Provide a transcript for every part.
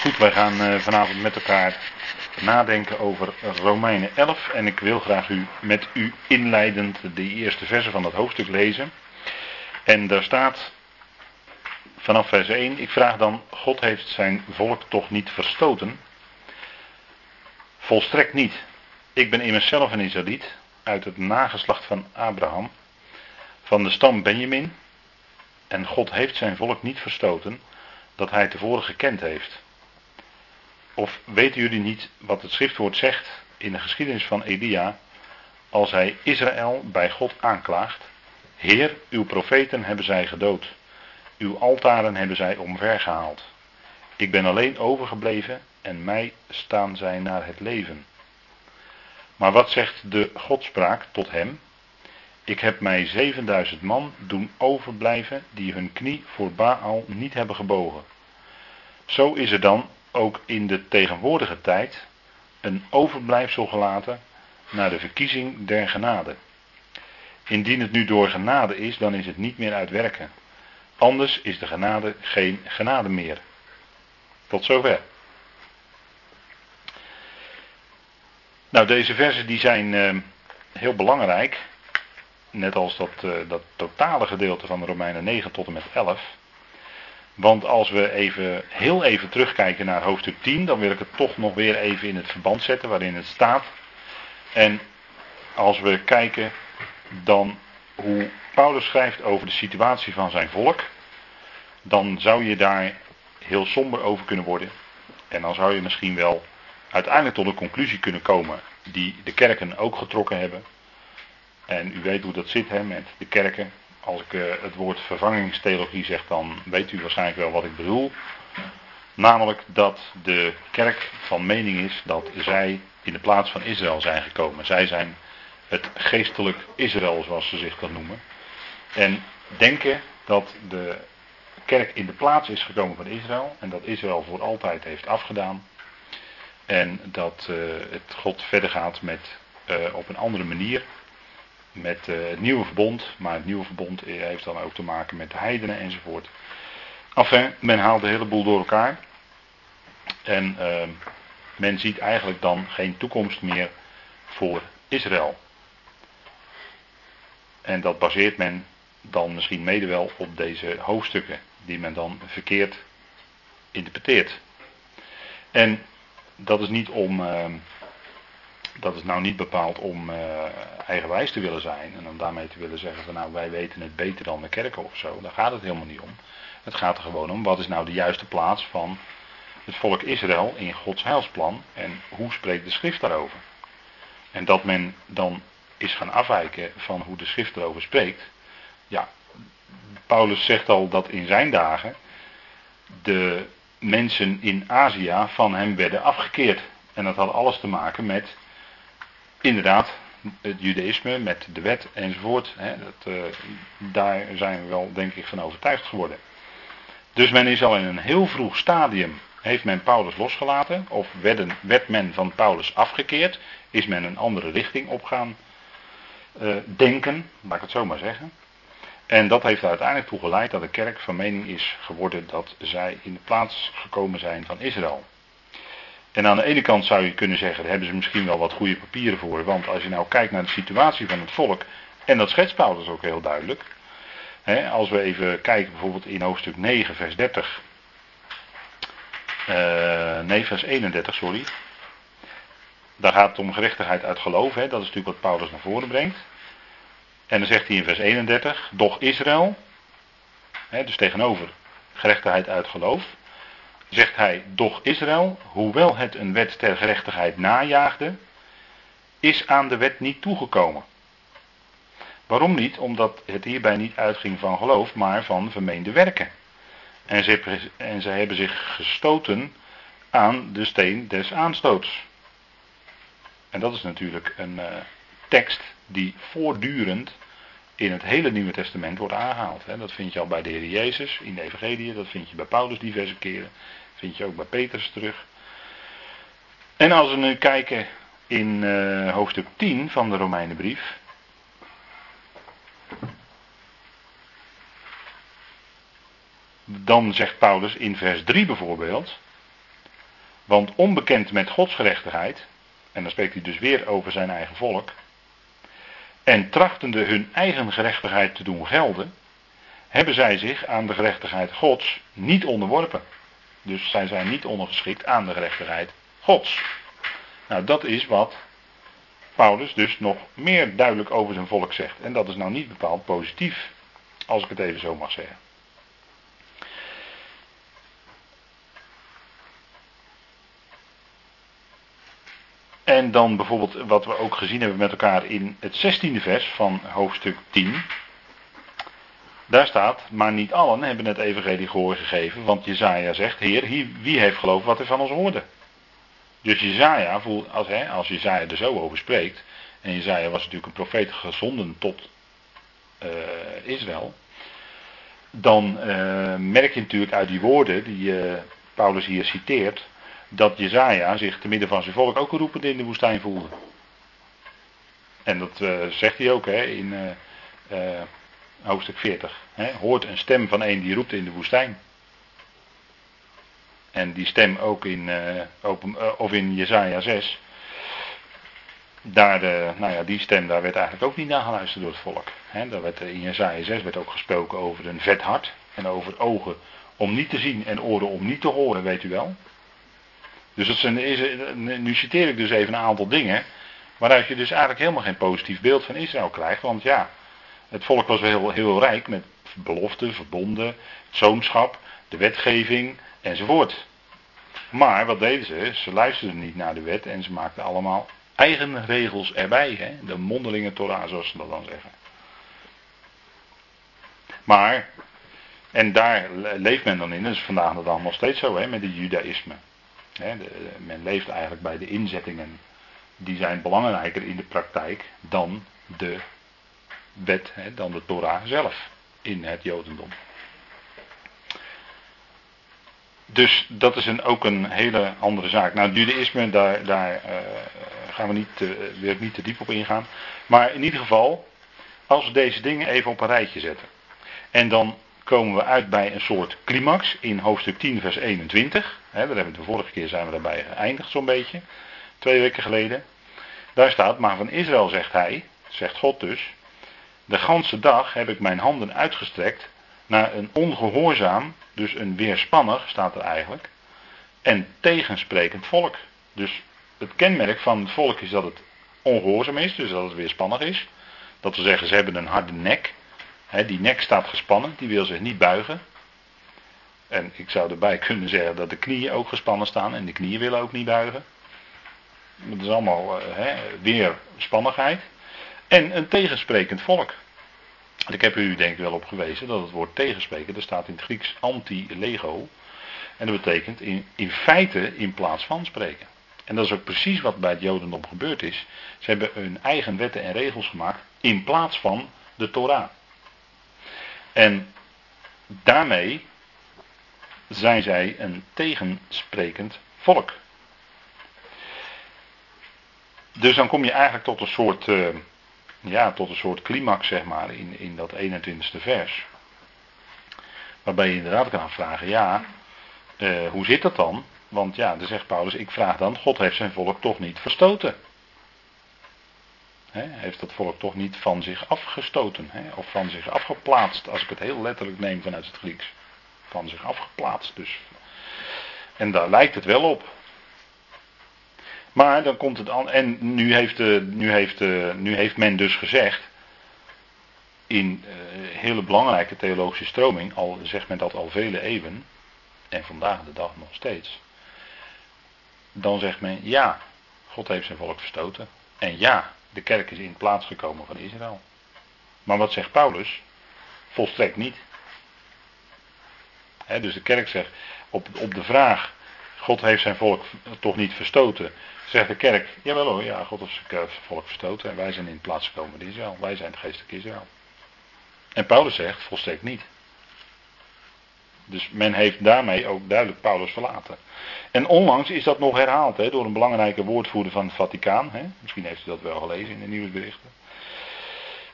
Goed, wij gaan eh, vanavond met elkaar nadenken over Romeinen 11. En ik wil graag u, met u inleidend de eerste versen van dat hoofdstuk lezen. En daar staat vanaf vers 1: Ik vraag dan: God heeft zijn volk toch niet verstoten? Volstrekt niet. Ik ben immers zelf een Israëliet, uit het nageslacht van Abraham, van de stam Benjamin. En God heeft zijn volk niet verstoten, dat hij tevoren gekend heeft. Of weten jullie niet wat het schriftwoord zegt in de geschiedenis van Elia, als hij Israël bij God aanklaagt? Heer, uw profeten hebben zij gedood, uw altaren hebben zij omvergehaald. Ik ben alleen overgebleven en mij staan zij naar het leven. Maar wat zegt de Godspraak tot hem? Ik heb mij 7000 man doen overblijven die hun knie voor Baal niet hebben gebogen. Zo is er dan ook in de tegenwoordige tijd een overblijfsel gelaten naar de verkiezing der genade. Indien het nu door genade is, dan is het niet meer uit werken. Anders is de genade geen genade meer. Tot zover. Nou, deze versen die zijn uh, heel belangrijk. Net als dat, uh, dat totale gedeelte van Romeinen 9 tot en met 11. Want als we even, heel even terugkijken naar hoofdstuk 10, dan wil ik het toch nog weer even in het verband zetten waarin het staat. En als we kijken dan hoe Paulus schrijft over de situatie van zijn volk, dan zou je daar heel somber over kunnen worden. En dan zou je misschien wel uiteindelijk tot een conclusie kunnen komen die de kerken ook getrokken hebben. En u weet hoe dat zit hè, met de kerken. Als ik uh, het woord vervangingstheologie zeg, dan weet u waarschijnlijk wel wat ik bedoel. Namelijk dat de kerk van mening is dat zij in de plaats van Israël zijn gekomen. Zij zijn het geestelijk Israël, zoals ze zich dat noemen. En denken dat de kerk in de plaats is gekomen van Israël. En dat Israël voor altijd heeft afgedaan. En dat uh, het God verder gaat met, uh, op een andere manier met uh, het nieuwe verbond. Maar het nieuwe verbond heeft dan ook te maken met de heidenen enzovoort. Enfin, men haalt de hele boel door elkaar. En uh, men ziet eigenlijk dan geen toekomst meer voor Israël. En dat baseert men dan misschien mede wel op deze hoofdstukken, die men dan verkeerd interpreteert. En dat is niet om. Uh, dat is nou niet bepaald om uh, eigenwijs te willen zijn en om daarmee te willen zeggen van nou wij weten het beter dan de kerken of zo. Daar gaat het helemaal niet om. Het gaat er gewoon om wat is nou de juiste plaats van het volk Israël in Gods heilsplan en hoe spreekt de schrift daarover. En dat men dan is gaan afwijken van hoe de schrift erover spreekt. Ja, Paulus zegt al dat in zijn dagen de mensen in Azië van hem werden afgekeerd. En dat had alles te maken met inderdaad, het judaïsme met de wet enzovoort. Hè, dat, uh, daar zijn we wel denk ik van overtuigd geworden. Dus men is al in een heel vroeg stadium, heeft men Paulus losgelaten, of werd men van Paulus afgekeerd, is men een andere richting op gaan uh, denken, laat ik het zo maar zeggen. En dat heeft er uiteindelijk toe geleid dat de kerk van mening is geworden dat zij in de plaats gekomen zijn van Israël. En aan de ene kant zou je kunnen zeggen, daar hebben ze misschien wel wat goede papieren voor. Want als je nou kijkt naar de situatie van het volk, en dat schetst Paulus ook heel duidelijk. Hè, als we even kijken bijvoorbeeld in hoofdstuk 9, vers 30. Uh, nee, vers 31, sorry. Daar gaat het om gerechtigheid uit geloof. Hè, dat is natuurlijk wat Paulus naar voren brengt. En dan zegt hij in vers 31, doch Israël, hè, dus tegenover gerechtigheid uit geloof, zegt hij, doch Israël, hoewel het een wet ter gerechtigheid najaagde, is aan de wet niet toegekomen. Waarom niet? Omdat het hierbij niet uitging van geloof, maar van vermeende werken. En ze, en hebben zich gestoten aan de steen des aanstoots. En dat is natuurlijk een uh, tekst die voortdurend in het hele Nieuwe Testament wordt aangehaald. Hè. Dat vind je al bij de Heer Jezus in de Evangelie, dat vind je bij Paulus diverse keren. Vind je ook bij Petrus terug. En als we nu kijken in uh, hoofdstuk 10 van de Romeinenbrief. Dan zegt Paulus in vers 3 bijvoorbeeld. Want onbekend met Gods gerechtigheid, en dan spreekt hij dus weer over zijn eigen volk, en trachtende hun eigen gerechtigheid te doen gelden, hebben zij zich aan de gerechtigheid Gods niet onderworpen. Dus zij zijn niet ondergeschikt aan de gerechtigheid Gods. Nou, dat is wat Paulus dus nog meer duidelijk over zijn volk zegt. En dat is nou niet bepaald positief, als ik het even zo mag zeggen. En dan bijvoorbeeld wat we ook gezien hebben met elkaar in het 16e vers van hoofdstuk 10. Daar staat, maar niet allen hebben het evangelie gehoor gegeven, want Jezaja zegt, Heer, wie heeft geloofd wat hij van ons hoorde? Dus Jezaja, als, hè, als Jezaja er zo over spreekt, en Jezaja was natuurlijk een profeet gezonden tot uh, Israël, dan uh, merk je natuurlijk uit die woorden die uh, Paulus hier citeert, dat Jezaja zich te midden van zijn volk ook roepend in de woestijn voelde. En dat zegt hij ook hè, in hoofdstuk 40. Hè, hoort een stem van een die roept in de woestijn. En die stem ook in, uh, open, uh, of in Jezaja 6. Daar, uh, nou ja, die stem, daar werd eigenlijk ook niet naar geluisterd door het volk. Daar werd, in Jezaja 6 werd ook gesproken over een vet hart. En over ogen om niet te zien en oren om niet te horen, weet u wel. Dus dat zijn, nu citeer ik dus even een aantal dingen. Waaruit je dus eigenlijk helemaal geen positief beeld van Israël krijgt. Want ja, het volk was wel heel, heel rijk met beloften, verbonden, zoonschap, de wetgeving enzovoort. Maar wat deden ze? Ze luisterden niet naar de wet en ze maakten allemaal eigen regels erbij. Hè? De mondelinge Torah, zoals ze dat dan zeggen. Maar, en daar leeft men dan in, dat is vandaag de dag nog steeds zo, hè, met het judaïsme. Hè, men leeft eigenlijk bij de inzettingen, die zijn belangrijker in de praktijk dan de wet, hè, dan de Torah zelf in het Jodendom. Dus dat is een, ook een hele andere zaak. Nou, judaïsme, daar, daar uh, gaan we niet, uh, weer niet te diep op ingaan. Maar in ieder geval, als we deze dingen even op een rijtje zetten. En dan komen we uit bij een soort climax in hoofdstuk 10, vers 21. He, hebben de vorige keer zijn we daarbij geëindigd zo'n beetje. Twee weken geleden. Daar staat, maar van Israël zegt hij, zegt God dus. De ganse dag heb ik mijn handen uitgestrekt naar een ongehoorzaam, dus een weerspannig staat er eigenlijk, en tegensprekend volk. Dus het kenmerk van het volk is dat het ongehoorzaam is, dus dat het weerspannig is. Dat wil zeggen, ze hebben een harde nek. die nek staat gespannen, die wil zich niet buigen. En ik zou erbij kunnen zeggen dat de knieën ook gespannen staan en de knieën willen ook niet buigen. Dat is allemaal uh, weerspannigheid. En een tegensprekend volk. Ik heb u denk ik wel op gewezen dat het woord tegenspreken, dat staat in het Grieks anti-lego. En dat betekent in, feite in plaats van spreken. En dat is ook precies wat bij het Jodendom gebeurd is. Ze hebben hun eigen wetten en regels gemaakt in plaats van de Torah. En daarmee zijn zij een tegensprekend volk. Dus dan kom je eigenlijk tot een soort. Uh, ja, tot een soort climax, zeg maar, in, in dat 21ste vers. Waarbij je inderdaad kan afvragen, ja, uh, hoe zit dat dan? Want ja, dan zegt Paulus, ik vraag dan, God heeft zijn volk toch niet verstoten. He, heeft dat volk toch niet van zich afgestoten, of van zich afgeplaatst, als ik het heel letterlijk neem vanuit het Grieks. Van zich afgeplaatst dus. En daar lijkt het wel op. Maar dan komt het aan. En nu heeft, de, nu heeft, nu heeft men dus gezegd. In uh, hele belangrijke theologische stroming, al zegt men dat al vele eeuwen. En vandaag de dag nog steeds. Dan zegt men ja, God heeft zijn volk verstoten. En ja, de kerk is in plaats gekomen van Israël. Maar wat zegt Paulus? Volstrekt niet. dus de kerk zegt op, op de vraag: God heeft zijn volk toch niet verstoten. Zegt de kerk, jawel hoor, ja, God heeft zijn volk verstoten en wij zijn in plaats gekomen van Israël. Wij zijn het geestelijk Israël. En Paulus zegt, volstrekt niet. Dus men heeft daarmee ook duidelijk Paulus verlaten. En onlangs is dat nog herhaald hè, door een belangrijke woordvoerder van het Vaticaan. Hè. Misschien heeft u dat wel gelezen in de nieuwsberichten.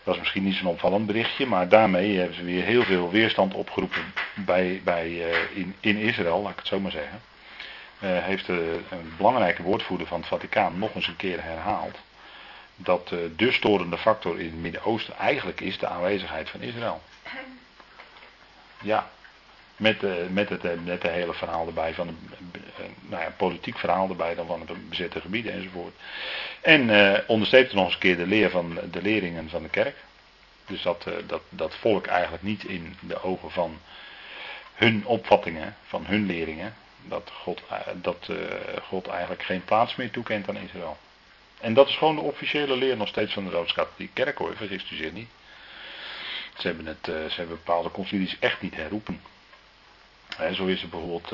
Dat is misschien niet zo'n opvallend berichtje, maar daarmee hebben ze weer heel veel weerstand opgeroepen bij, bij, uh, in, in Israël, laat ik het zo maar zeggen. Eh, heeft een belangrijke woordvoerder van het Vaticaan nog eens een keer herhaald. Dat de storende factor in het Midden-Oosten eigenlijk is de aanwezigheid van Israël. Ja, met, met, het, met hele verhaal erbij van een nou ja, politiek verhaal erbij dan van het bezette gebieden enzovoort. En uh, onderstreept nog eens een keer de leer van de leringen van de kerk. Dus dat, dat, dat volk eigenlijk niet in de ogen van hun opvattingen, van hun leringen, dat God, eh, dat, uh, God eigenlijk geen plaats meer toekent aan Israël. En dat is gewoon de officiële leer nog steeds van de Rooms-Katholieke Kerk hoor, vergist u zich niet. Ze hebben, het, uh, ze hebben bepaalde concilies echt niet herroepen. He, zo is er bijvoorbeeld,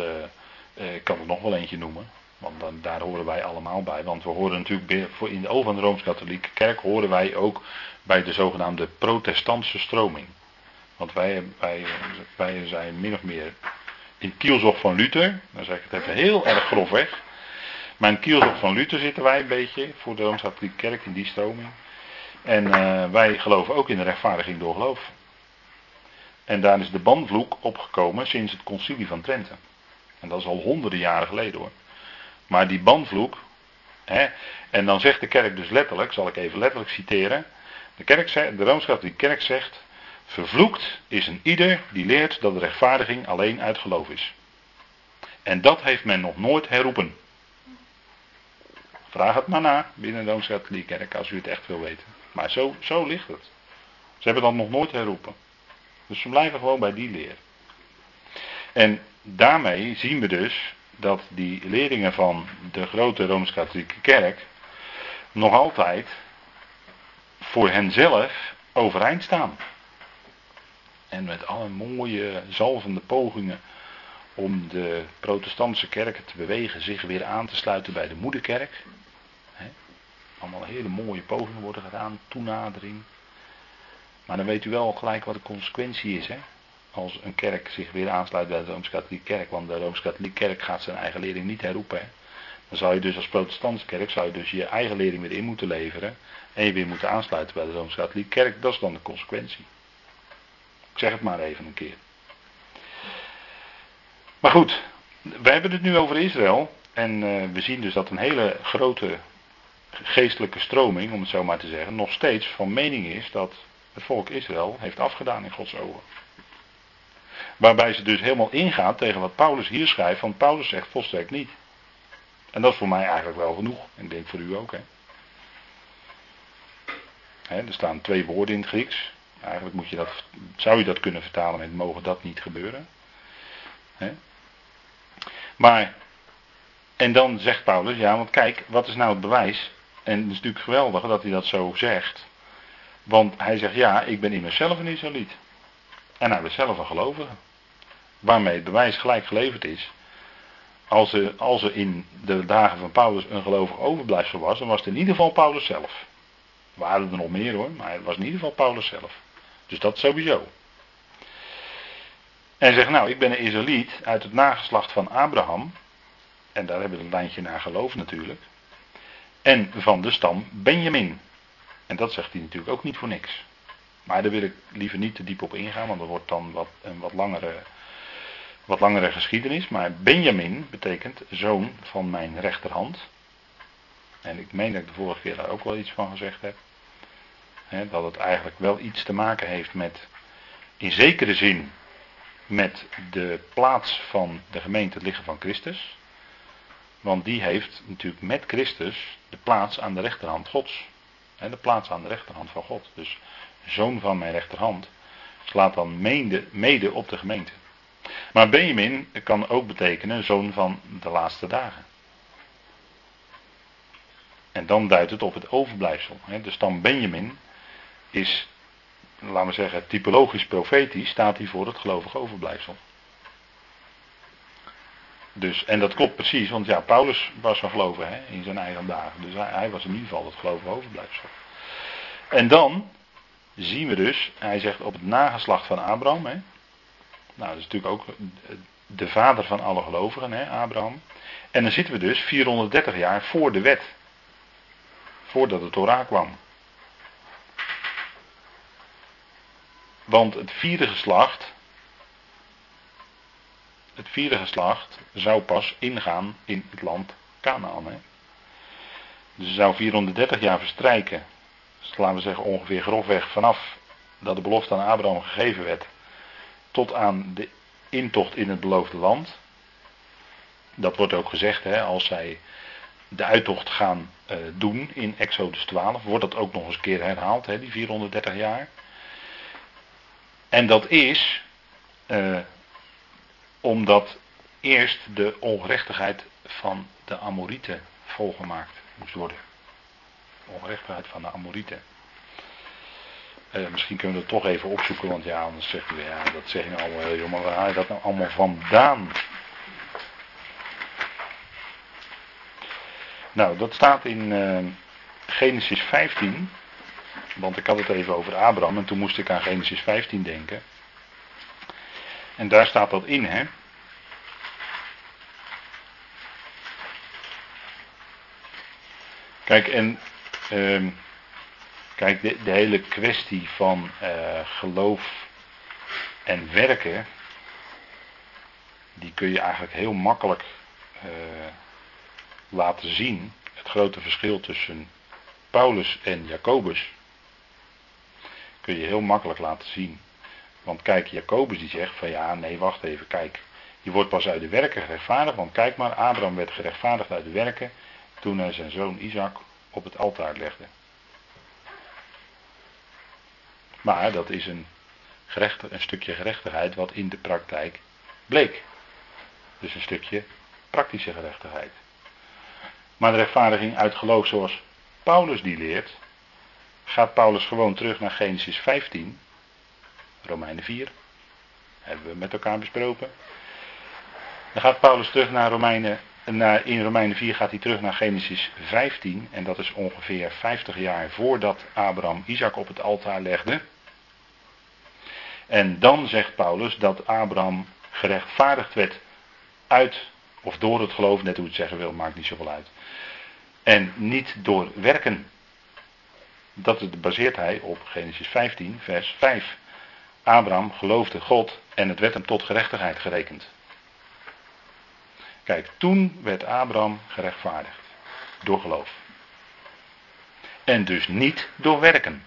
ik kan er nog wel eentje noemen, want dan, daar horen wij allemaal bij. Want we horen natuurlijk in de ogen van de Rooms-Katholieke Kerk horen wij ook bij de zogenaamde protestantse stroming. Want wij, wij, wij zijn min of meer in kielzog van Luther. Dan zeg ik het even heel erg grofweg. Maar in kielzog van Luther zitten wij een beetje voor de Rooms-Katholieke Kerk in die stroming. En uh, wij geloven ook in de rechtvaardiging door geloof. En daar is de banvloek opgekomen sinds het concilie van Trenten. En dat is al honderden jaren geleden hoor. Maar die banvloek. Hè, en dan zegt de kerk dus letterlijk, zal ik even letterlijk citeren. De, de Rooms-Katholieke Kerk zegt. Vervloekt is een ieder die leert dat de rechtvaardiging alleen uit geloof is. En dat heeft men nog nooit herroepen. Vraag het maar na binnen de Rooms-Katholieke Kerk als u het echt wil weten. Maar zo, zo ligt het. Ze hebben dat nog nooit herroepen. Dus ze blijven gewoon bij die leer. En daarmee zien we dus dat die leerlingen van de grote Rooms-Katholieke Kerk nog altijd voor henzelf overeind staan. En met alle mooie zalvende pogingen om de protestantse kerken te bewegen zich weer aan te sluiten bij de moederkerk. allemaal hele mooie pogingen worden gedaan, toenadering. Maar dan weet u wel gelijk wat de consequentie is. Hè? Als een kerk zich weer aansluit bij de Rooms-Katholieke Kerk. Want de Rooms-Katholieke Kerk gaat zijn eigen lering niet herroepen. Dan zou je dus als protestantse kerk zou je dus je eigen lering weer in moeten leveren. En je weer moeten aansluiten bij de Rooms-Katholieke Kerk. Dat is dan de consequentie. Ik zeg het maar even een keer. Maar goed, we hebben het nu over Israël. En uh, we zien dus dat een hele grote geestelijke stroming, om het zo maar te zeggen, nog steeds van mening is dat het volk Israël heeft afgedaan in Gods ogen. Waarbij ze dus helemaal ingaat tegen wat Paulus hier schrijft, want Paulus zegt volstrekt niet. En dat is voor mij eigenlijk wel genoeg. En ik denk voor u ook. Hè. Hè, er staan twee woorden in het Grieks. Eigenlijk moet je dat, zou je dat kunnen vertalen met mogen dat niet gebeuren. Maar, en dan zegt Paulus, ja, want kijk, wat is nou het bewijs? En het is natuurlijk geweldig dat hij dat zo zegt. Want hij zegt, ja, ik ben in mezelf een Israëliet. En hij is zelf een gelovige. Waarmee het bewijs gelijk geleverd is. Als er, als er in de dagen van Paulus een gelovig overblijfsel was, dan was het in ieder geval Paulus zelf. Er waren er nog meer hoor, maar het was in ieder geval Paulus zelf. Dus dat sowieso. En zegt, nou, ik ben een Israëliet uit het nageslacht van Abraham. En daar hebben we een lijntje naar geloof natuurlijk. En van de stam Benjamin. En dat zegt hij natuurlijk ook niet voor niks. Maar daar wil ik liever niet te diep op ingaan, want dat wordt dan wat, een wat langere, wat langere geschiedenis. Maar Benjamin betekent zoon van mijn rechterhand. En ik meen dat ik de vorige keer daar ook wel iets van gezegd heb dat het eigenlijk wel iets te maken heeft met, in zekere zin, met de plaats van de gemeente het liggen van Christus. Want die heeft natuurlijk met Christus de plaats aan de rechterhand Gods. de plaats aan de rechterhand van God. Dus zoon van mijn rechterhand slaat dan mede, mede op de gemeente. Maar Benjamin kan ook betekenen zoon van de laatste dagen. En dan duidt het op het overblijfsel. De stam Benjamin is, laten we zeggen, typologisch profetisch, staat hij voor het gelovige overblijfsel. Dus, en dat klopt precies, want ja, Paulus was een gelovige hè, in zijn eigen dagen. Dus hij, hij, was in ieder geval het gelovige overblijfsel. En dan zien we dus, hij zegt op het nageslacht van Abraham. Hè. Nou, dat is natuurlijk ook de vader van alle gelovigen, hè, Abraham. En dan zitten we dus 430 jaar voor de wet. Voordat de Torah kwam. Want het vierde geslacht, het vierde geslacht zou pas ingaan in het land Canaan. Dus er zou 430 jaar verstrijken. Dus laten we zeggen ongeveer grofweg vanaf dat de belofte aan Abraham gegeven werd. Tot aan de intocht in het beloofde land. Dat wordt ook gezegd hè, als zij de uittocht gaan uh, doen in Exodus 12. Wordt dat ook nog eens een keer herhaald, hè, die 430 jaar. En dat is uh, omdat eerst de ongerechtigheid van de Amorieten volgemaakt moest worden. Ongerechtigheid van de Amorieten. Uh, misschien kunnen we dat toch even opzoeken, want ja, anders zegt u, ja, dat zeg je nou allemaal heel maar waar haal je dat nou allemaal vandaan? Nou, dat staat in uh, Genesis 15, want ik had het even over Abraham en toen moest ik aan Genesis 15 denken. En daar staat dat in, hè. Kijk, en uh, kijk, de, hele kwestie van uh, geloof en werken, die kun je eigenlijk heel makkelijk uh, laten zien. Het grote verschil tussen Paulus en Jacobus kun je heel makkelijk laten zien. Want kijk, Jacobus die zegt van ja, nee, wacht even, kijk. Je wordt pas uit de werken gerechtvaardigd, want kijk maar, Abraham werd gerechtvaardigd uit de werken toen hij zijn zoon Isaac op het altaar legde. Maar dat is een, stukje gerechtigheid wat in de praktijk bleek. Dus een stukje praktische gerechtigheid. Maar de rechtvaardiging uit geloof zoals Paulus die leert, gaat Paulus gewoon terug naar Genesis 15, Romeinen 4, hebben we met elkaar besproken. Dan gaat Paulus terug naar Romeinen in Romeinen 4 gaat hij terug naar Genesis 15. En dat is ongeveer 50 jaar voordat Abraham Isaac op het altaar legde. En dan zegt Paulus dat Abraham gerechtvaardigd werd uit of door het geloof, net hoe het zeggen wil, maakt niet zoveel uit. En niet door werken. Dat baseert hij op Genesis 15, vers 5. Abraham geloofde God en het werd hem tot gerechtigheid gerekend. Kijk, toen werd Abraham gerechtvaardigd. Door geloof. En dus niet door werken.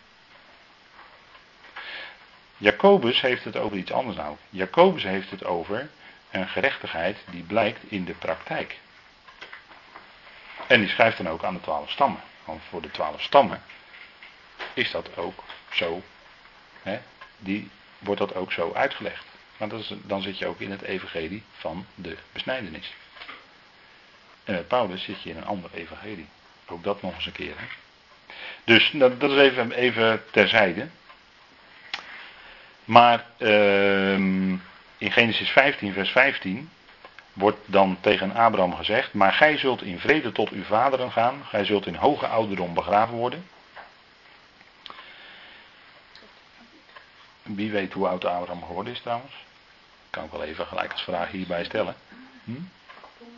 Jacobus heeft het over iets anders nou. Jacobus heeft het over een gerechtigheid die blijkt in de praktijk. En die schrijft dan ook aan de twaalf stammen. Want voor de twaalf stammen is dat ook zo. Hè, die wordt dat ook zo uitgelegd. Is, dan zit je ook in het evangelie van de besnijdenis. En met Paulus zit je in een ander evangelie. Ook dat nog eens een keer. Hè? Dus dat, is even, even terzijde. Maar uh, in Genesis 15, vers 15 wordt dan tegen Abraham gezegd: Maar gij zult in vrede tot uw vaderen gaan, gij zult in hoge ouderdom begraven worden. Wie weet hoe oud Abraham geworden is trouwens? Kan ik wel even gelijk als vraag hierbij stellen. Hm?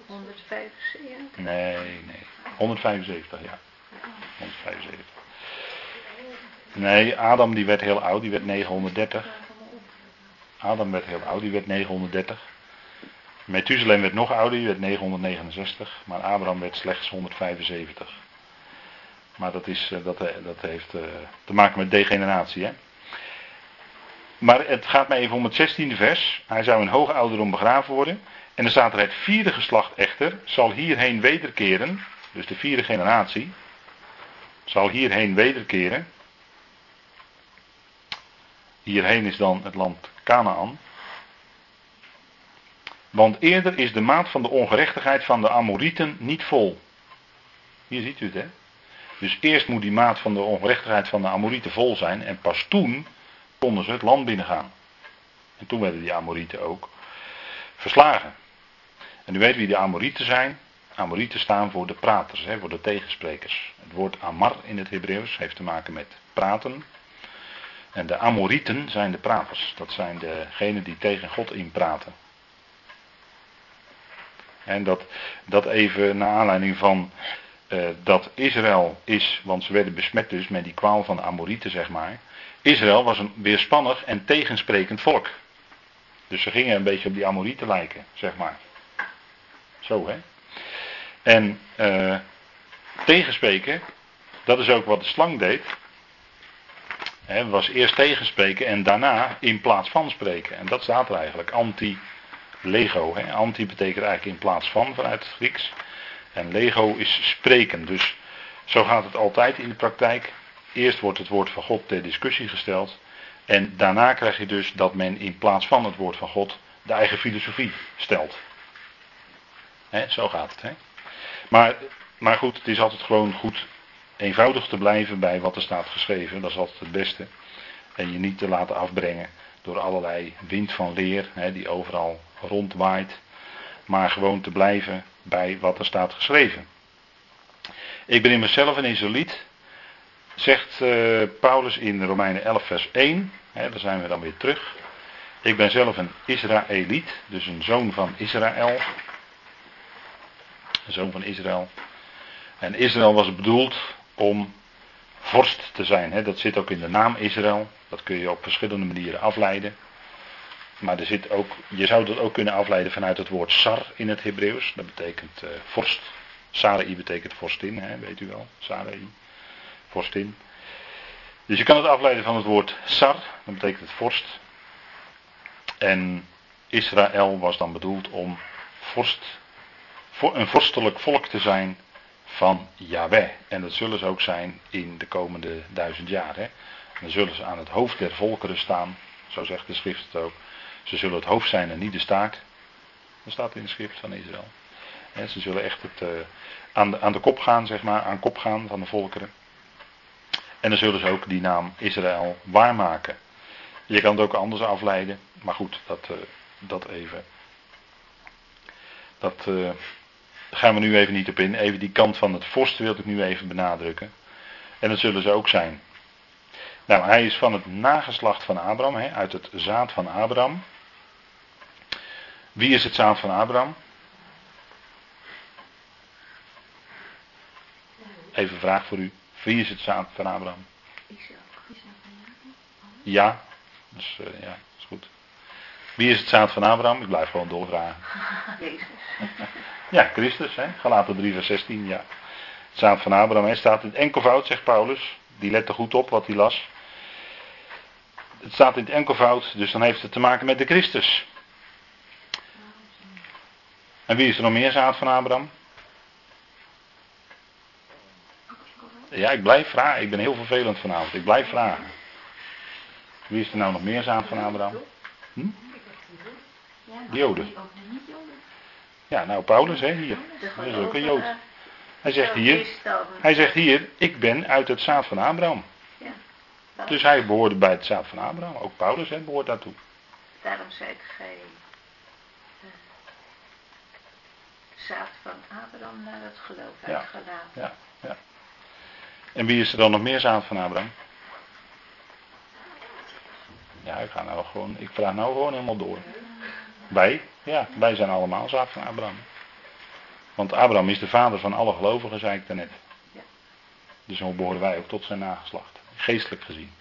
175? Nee, nee. 175, ja. 175. Nee, Adam die werd heel oud, die werd 930. Adam werd heel oud, die werd 930. Methuselem werd nog ouder, die werd 969. Maar Abraham werd slechts 175. Maar dat, is, eh, dat, eh, dat heeft eh, te maken met degeneratie, hè. Maar het gaat mij even om het 16e vers. Hij zou in hoge ouderdom begraven worden. En dan staat er het vierde geslacht echter zal hierheen wederkeren. Dus de vierde generatie zal hierheen wederkeren. Hierheen is dan het land Canaan. Want eerder is de maat van de ongerechtigheid van de Amorieten niet vol. Hier ziet u het, hè? Dus eerst moet die maat van de ongerechtigheid van de Amorieten vol zijn. En pas toen konden ze het land binnengaan. En toen werden die Amorieten ook verslagen. En u weet wie de Amorieten zijn. Amorieten staan voor de praters, hè, voor de tegensprekers. Het woord Amar in het Hebreeuws heeft te maken met praten. En de Amorieten zijn de praters. Dat zijn degenen die tegen God inpraten. En dat, dat even naar aanleiding van uh, dat Israël is, want ze werden besmet dus met die kwaal van de Amorieten, zeg maar. Israël was een weerspannig en tegensprekend volk. Dus ze gingen een beetje op die Amorieten lijken, zeg maar. Zo, hè. En uh, tegenspreken, dat is ook wat de slang deed. Was eerst tegenspreken en daarna in plaats van spreken. En dat staat er eigenlijk. Anti-lego. Anti betekent eigenlijk in plaats van vanuit het Grieks. En lego is spreken. Dus zo gaat het altijd in de praktijk. Eerst wordt het woord van God ter discussie gesteld. En daarna krijg je dus dat men in plaats van het woord van God de eigen filosofie stelt. zo gaat het. Maar, maar goed, het is altijd gewoon goed eenvoudig te blijven bij wat er staat geschreven. Dat is altijd het beste. En je niet te laten afbrengen door allerlei wind van leer die overal rondwaait. Maar gewoon te blijven bij wat er staat geschreven. Ik ben in mezelf een Israëliet, zegt uh, Paulus in Romeinen 11 vers 1. Hè, daar zijn we dan weer terug. Ik ben zelf een Israëliet, dus een zoon van Israël. Een zoon van Israël. En Israël was bedoeld om vorst te zijn. Hè. Dat zit ook in de naam Israël. Dat kun je op verschillende manieren afleiden. Maar er zit ook, je zou dat ook kunnen afleiden vanuit het woord sar in het Hebreeuws. Dat betekent uh, vorst. Sarai betekent vorstin, hè, weet u wel. Sarai, vorstin. Dus je kan het afleiden van het woord sar, dat betekent het vorst. En Israël was dan bedoeld om vorst, een vorstelijk volk te zijn van Yahweh. En dat zullen ze ook zijn in de komende duizend jaar. Hè. dan zullen ze aan het hoofd der volkeren staan, zo zegt de schrift het ook. Ze zullen het hoofd zijn en niet de staart. Dat staat in de schrift van Israël. ze zullen echt het, uh, aan, de, aan de kop gaan, zeg maar, aan kop gaan van de volkeren. En dan zullen ze ook die naam Israël waarmaken. Je kan het ook anders afleiden, maar goed, dat, uh, dat even. Dat uh, gaan we nu even niet op in. Even die kant van het vorst wil ik nu even benadrukken. En dat zullen ze ook zijn. Nou, hij is van het nageslacht van Abraham, hè, uit het zaad van Abraham. Wie is het zaad van Abraham? Even een vraag voor u. Wie is het zaad van Abraham? Ja, dus uh, ja, is goed. Wie is het zaad van Abraham? Ik blijf gewoon doorvragen. Jezus. Ja, Christus, hè? Galaten 3 vers 16, ja. Het zaad van Abraham, hè, staat in het enkelvoud, zegt Paulus. Die lette goed op wat hij las. Het staat in het enkelvoud, dus dan heeft het te maken met de Christus. En wie is er nog meer zaad van Abraham? Ja, ik blijf vragen. Ik ben heel vervelend vanavond. Ik blijf vragen. Wie is er nou nog meer zaad van Abraham? Hm? Joden. Ja, nou Paulus, hè, hier. Dat is ook een Jood. Hij zegt hier, hij zegt hier, ik ben uit het zaad van Abraham. Dus hij behoorde bij het zaad van Abraham. Ook Paulus hè, behoort daartoe. Daarom zei gij uh, zaad van Abraham naar het geloof ja, uitgelaten. Ja, ja. En wie is er dan nog meer zaad van Abraham? Ja, ik ga nou gewoon, ik vraag nou gewoon helemaal door. Wij, ja, wij zijn allemaal zaad van Abraham. Want Abraham is de vader van alle gelovigen, zei ik daarnet. Dus zo behoren wij ook tot zijn nageslacht. Geestelijk gezien.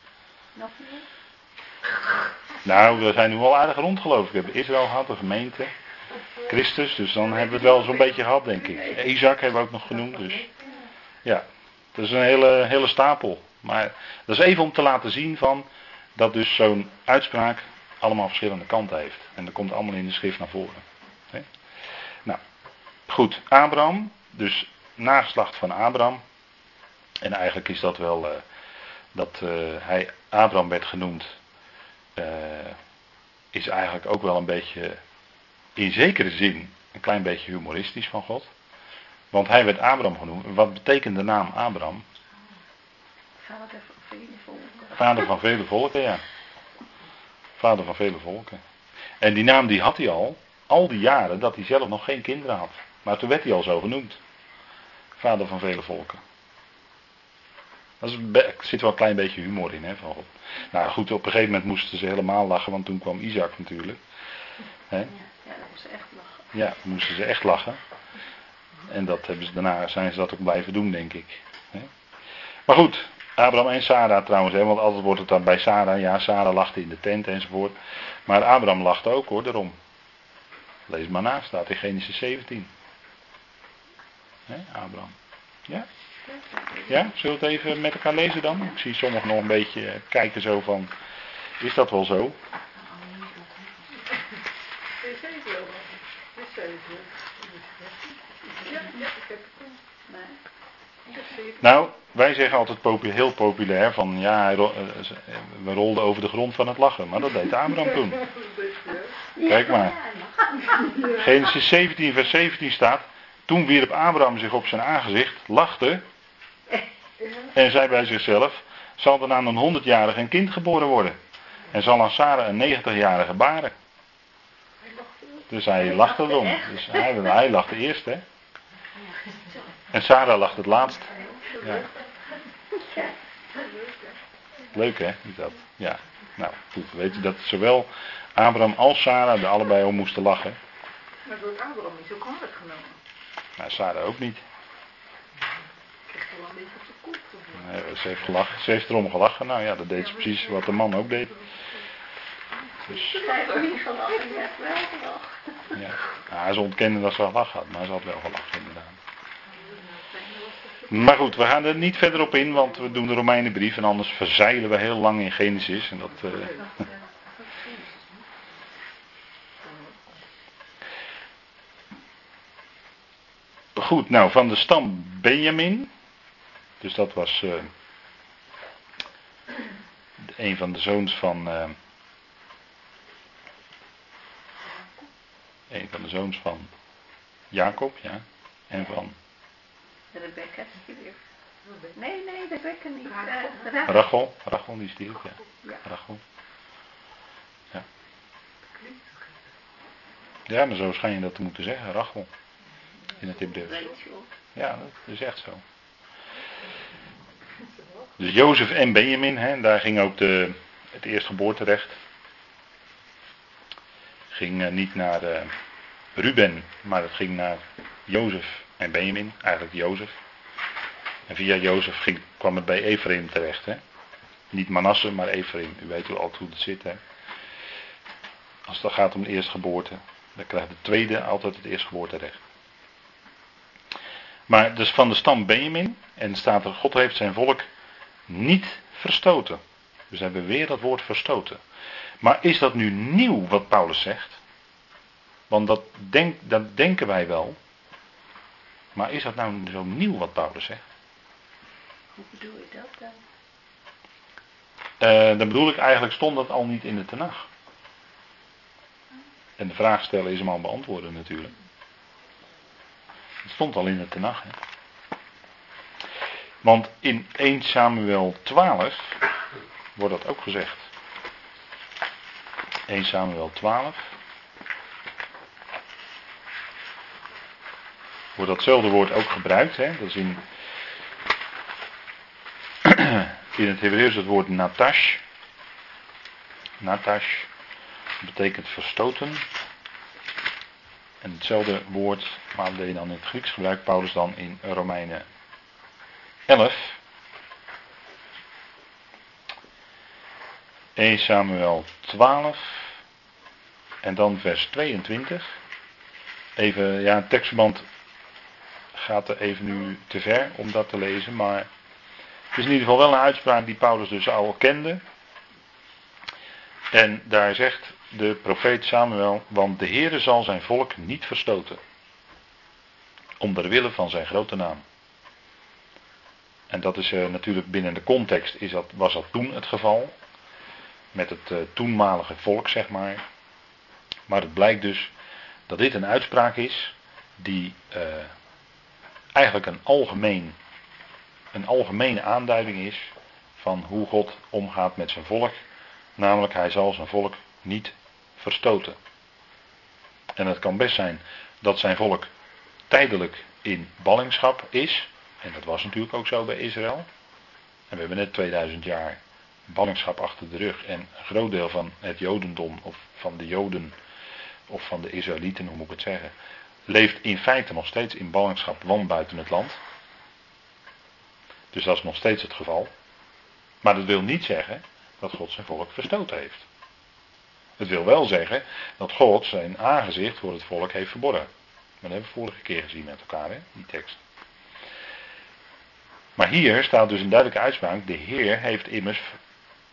Nog meer? Nou, we zijn nu wel aardig rond geloof ik. We hebben Israël gehad, de gemeente. Christus, dus dan hebben we het wel zo'n beetje gehad, denk ik. Isaac hebben we ook nog genoemd, dus. Ja, dat is een hele, hele stapel. Maar dat is even om te laten zien van dat dus zo'n uitspraak allemaal verschillende kanten heeft. En dat komt allemaal in de schrift naar voren. Nou, goed. Abraham, dus nageslacht van Abraham. En eigenlijk is dat wel uh, dat uh, hij Abraham werd genoemd. Uh, is eigenlijk ook wel een beetje, in zekere zin, een klein beetje humoristisch van God. Want hij werd Abraham genoemd. Wat betekent de naam Abraham? Vader van vele volken. Vader van vele volken, ja. Vader van vele volken. En die naam die had hij al, al die jaren dat hij zelf nog geen kinderen had. Maar toen werd hij al zo genoemd. Vader van vele volken. Dat is, er zit wel een klein beetje humor in, hè, van God. Nou goed, op een gegeven moment moesten ze helemaal lachen, want toen kwam Isaac natuurlijk. Hè? Ja, dan moesten ze echt lachen. Ja, moesten ze echt lachen. En dat hebben ze, daarna zijn ze dat ook blijven doen, denk ik. Maar goed, Abraham en Sarah trouwens, hè, want altijd wordt het dan bij Sarah, ja, Sarah lachte in de tent enzovoort. Maar Abraham lachte ook hoor, daarom. Lees maar na, staat in Genesis 17. Hè, Abraham. Ja? Ja, zullen we het even met elkaar lezen dan? Ik zie sommigen nog een beetje kijken zo van, is dat wel zo? Nou, wij zeggen altijd heel populair van ja, eh, we rolden over de grond van het lachen. Maar dat deed Abraham toen. Kijk maar. Genesis 17 vers 17 staat. Toen wierp Abraham zich op zijn aangezicht, lachte en zei bij zichzelf, zal er aan een 100-jarige een kind geboren worden. En zal aan Sarah een 90-jarige baren. Dus hij lachte erom. Dus hij, hij lachte eerst, hè. En Sarah lacht het laatst. Ja. Leuk hè, is dat? Ja. Nou, goed, we weten dat zowel Abraham als Sarah er allebei om moesten lachen. Maar door Abraham niet zo kwalijk genomen. Nou, Sarah ook niet. Krijgt wel een beetje op de kop. Nee, ze heeft, gelachen. ze heeft erom gelachen. Nou ja, dat deed ze precies wat de man ook deed. Dus... Ze heeft niet gelachen, je hebt wel gelachen. Ja. Nou, ze ontkende dat ze gelachen had, maar ze had wel gelachen inderdaad. Maar goed, we gaan er niet verder op in, want we doen de Romeinenbrief en anders verzeilen we heel lang in Genesis. En dat, uh... Goed, nou van de stam Benjamin. Dus dat was uh, een van de zoons van. Uh, een van de zoons van Jacob, ja. En van Rebecca Nee, nee, Rebecca niet. Uh, Rachel. Rachel, die stierf, ja. ja. Rachel. Ja. Ja, maar zo schijn je dat te moeten zeggen, Rachel. In het Hebreeuws. Ja, dat is echt zo. Dus Jozef en Benjamin, hè, daar ging ook de, het eerstgeboorterecht. Ging uh, niet naar uh, Ruben, maar het ging naar Jozef en Benjamin, eigenlijk Jozef. En via Jozef ging, kwam het bij Ephraim terecht. Hè? Niet Manasse, maar Ephraim. U weet wel altijd hoe het zit. Hè? Als het gaat om de eerstgeboorte, dan krijgt de tweede altijd het eerstgeboorterecht. Maar dus van de stam Benjamin, en staat er, God heeft zijn volk niet verstoten. Dus hebben we weer dat woord verstoten. Maar is dat nu nieuw wat Paulus zegt? Want dat, denk, dat denken wij wel. Maar is dat nou zo nieuw wat Paulus zegt? Hoe bedoel je dat dan? Uh, dan bedoel ik eigenlijk, stond dat al niet in de Tenach. En de vraag stellen is hem al beantwoorden natuurlijk. Het stond al in de Tenach. Hè? Want in 1 Samuel 12 wordt dat ook gezegd. 1 Samuel 12. wordt datzelfde woord ook gebruikt. Hè? Dat is in, in het Hebreeuws het woord natash. Natash betekent verstoten. En hetzelfde woord, maar deed dan in het Grieks gebruikt Paulus dan in Romeinen 11. 1 Samuel 12 en dan vers 22. Even, ja, een tekstverband gaat er even nu te ver om dat te lezen, maar het is in ieder geval wel een uitspraak die Paulus dus al kende. En daar zegt de profeet Samuel, want de Heere zal zijn volk niet verstoten. Om van zijn grote naam. En dat is uh, natuurlijk binnen de context is dat, was dat toen het geval. Met het uh, toenmalige volk, zeg maar. Maar het blijkt dus dat dit een uitspraak is die uh, eigenlijk een, algemeen, een algemene aanduiding is van hoe God omgaat met zijn volk. Namelijk, hij zal zijn volk niet verstoten. En het kan best zijn dat zijn volk tijdelijk in ballingschap is. En dat was natuurlijk ook zo bij Israël. En we hebben net 2000 jaar ballingschap achter de rug. En een groot deel van het Jodendom, of van de Joden, of van de Israëlieten, hoe moet ik het zeggen, leeft in feite nog steeds in ballingschap land buiten het land. Dus dat is nog steeds het geval. Maar dat wil niet zeggen dat God zijn volk verstoten heeft. Het wil wel zeggen dat God zijn aangezicht voor het volk heeft verborgen. Dat hebben we vorige keer gezien met elkaar, hè, die tekst. Maar hier staat dus een duidelijke uitspraak. De Heer heeft immers.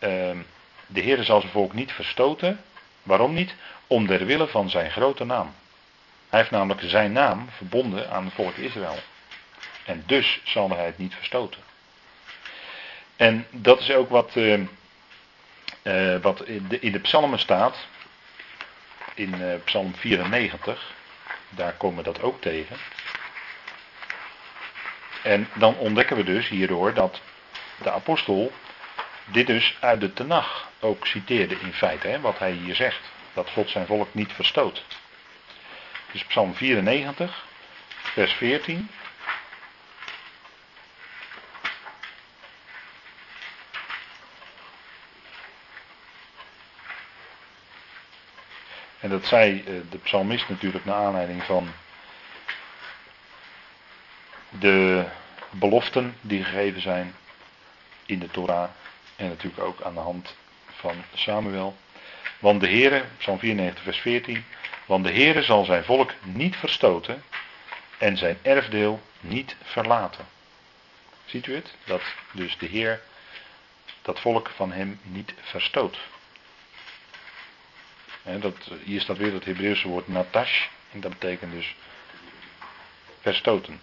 Uh, de Heer zal zijn volk niet verstoten. Waarom niet? Om der wille van zijn grote naam. Hij heeft namelijk zijn naam verbonden aan het volk Israël. En dus zal hij het niet verstoten. En dat is ook wat, uh, uh, wat in, de, in de psalmen staat. In uh, psalm 94. Daar komen we dat ook tegen. En dan ontdekken we dus hierdoor dat de apostel dit dus uit de Tenach ook citeerde in feite, hè, wat hij hier zegt. Dat God zijn volk niet verstoot. Dus Psalm 94, vers 14. En dat zei eh, de psalmist natuurlijk naar aanleiding van de beloften die gegeven zijn in de Torah. En natuurlijk ook aan de hand van Samuel. Want de Heere, Psalm 94 vers 14. Want de Heere zal zijn volk niet verstoten en zijn erfdeel niet verlaten. Ziet u het? Dat dus de Heer dat volk van hem niet verstoot. En dat, hier staat weer het Hebreeuwse woord natash. En dat betekent dus verstoten.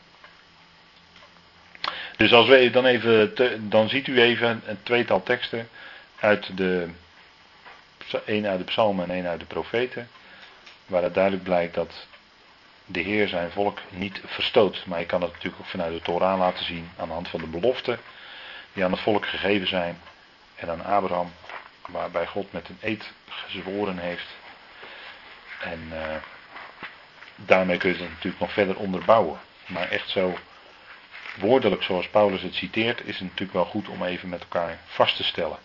Dus als we dan even, dan ziet u even een tweetal teksten uit de, één uit de psalmen en één uit de profeten, waar het duidelijk blijkt dat de Heer zijn volk niet verstoot. Maar je kan het natuurlijk ook vanuit de Torah laten zien, aan de hand van de beloften die aan het volk gegeven zijn en aan Abraham, waarbij God met een eed gezworen heeft. En uh, daarmee kun je het natuurlijk nog verder onderbouwen. Maar echt zo woordelijk zoals Paulus het citeert, is het natuurlijk wel goed om even met elkaar vast te stellen.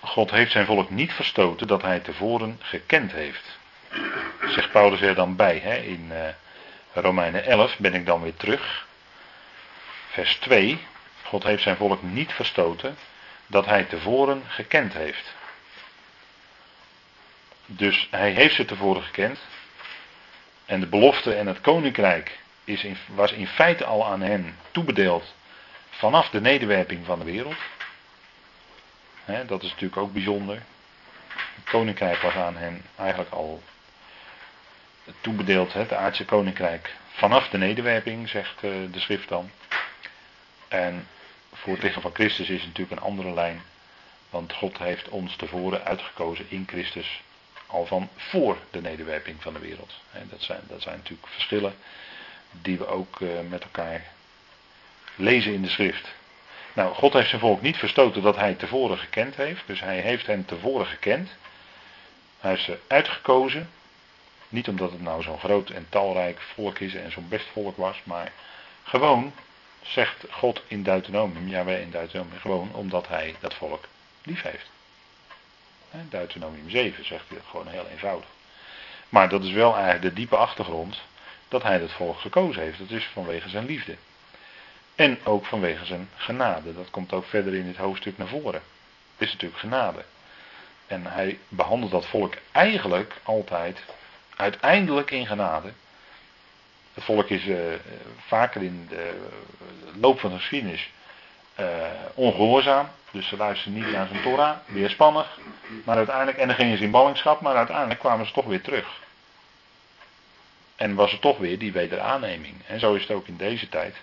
God heeft zijn volk niet verstoten dat hij tevoren gekend heeft. Zegt Paulus er dan bij. Hè? In uh, Romeinen 11 ben ik dan weer terug. Vers 2. God heeft zijn volk niet verstoten dat hij tevoren gekend heeft. Dus hij heeft ze tevoren gekend. En de belofte en het koninkrijk is in, was in feite al aan hen toebedeeld vanaf de nederwerping van de wereld. dat is natuurlijk ook bijzonder. Het koninkrijk was aan hen eigenlijk al toebedeeld, het aardse koninkrijk, vanaf de nederwerping, zegt eh, de schrift dan. En voor het lichaam van Christus is het natuurlijk een andere lijn. Want God heeft ons tevoren uitgekozen in Christus al van voor de nederwerping van de wereld. Dat zijn, dat zijn natuurlijk verschillen die we ook eh, met elkaar lezen in de schrift. Nou, God heeft zijn volk niet verstoten dat hij tevoren gekend heeft. Dus hij heeft hen tevoren gekend. Hij heeft ze uitgekozen. Niet omdat het nou zo'n groot en talrijk volk is en zo'n best volk was, maar gewoon, zegt God in Deuteronomium, ja wij in Deuteronomium, gewoon omdat hij dat volk lief heeft. Deuteronomium 7 zegt hij dat gewoon heel eenvoudig. Maar dat is wel eigenlijk de diepe achtergrond dat hij het volk gekozen heeft. Dat is vanwege zijn liefde. En ook vanwege zijn genade. Dat komt ook verder in dit hoofdstuk naar voren. Het is natuurlijk genade. En hij behandelt dat volk eigenlijk altijd uiteindelijk in genade. Het volk is uh, vaker in de loop van de geschiedenis uh, ongehoorzaam. Dus ze luisterden niet naar zijn Torah, weerspannig. Maar uiteindelijk, en dan gingen ze in ballingschap, maar uiteindelijk kwamen ze toch weer terug. En was er toch weer die wederaanneming. En zo is het ook in deze tijd.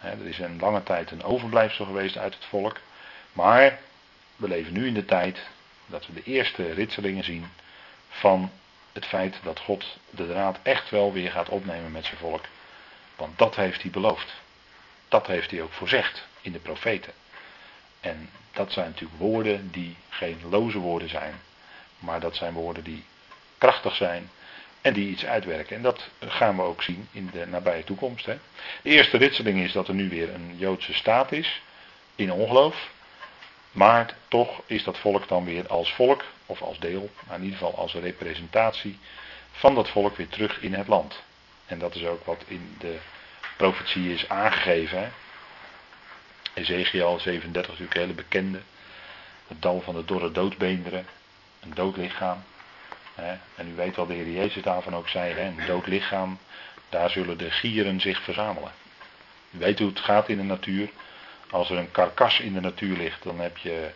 er is een lange tijd een overblijfsel geweest uit het volk. Maar we leven nu in de tijd dat we de eerste ritselingen zien van het feit dat God de draad echt wel weer gaat opnemen met zijn volk. Want dat heeft hij beloofd. Dat heeft hij ook voorzegd in de profeten. En dat zijn natuurlijk woorden die geen loze woorden zijn, maar dat zijn woorden die krachtig zijn en die iets uitwerken. En dat gaan we ook zien in de nabije toekomst. Hè. De eerste ritseling is dat er nu weer een Joodse staat is, in ongeloof. Maar toch is dat volk dan weer als volk, of als deel, maar in ieder geval als representatie van dat volk weer terug in het land. En dat is ook wat in de profetie is aangegeven. Ezekiel 37 natuurlijk een hele bekende. Het dal van de dorre doodbeenderen. Een dood lichaam. En u weet wat de Heer Jezus daarvan ook zei. Een dood lichaam. Daar zullen de gieren zich verzamelen. U weet hoe het gaat in de natuur. Als er een karkas in de natuur ligt, dan heb je.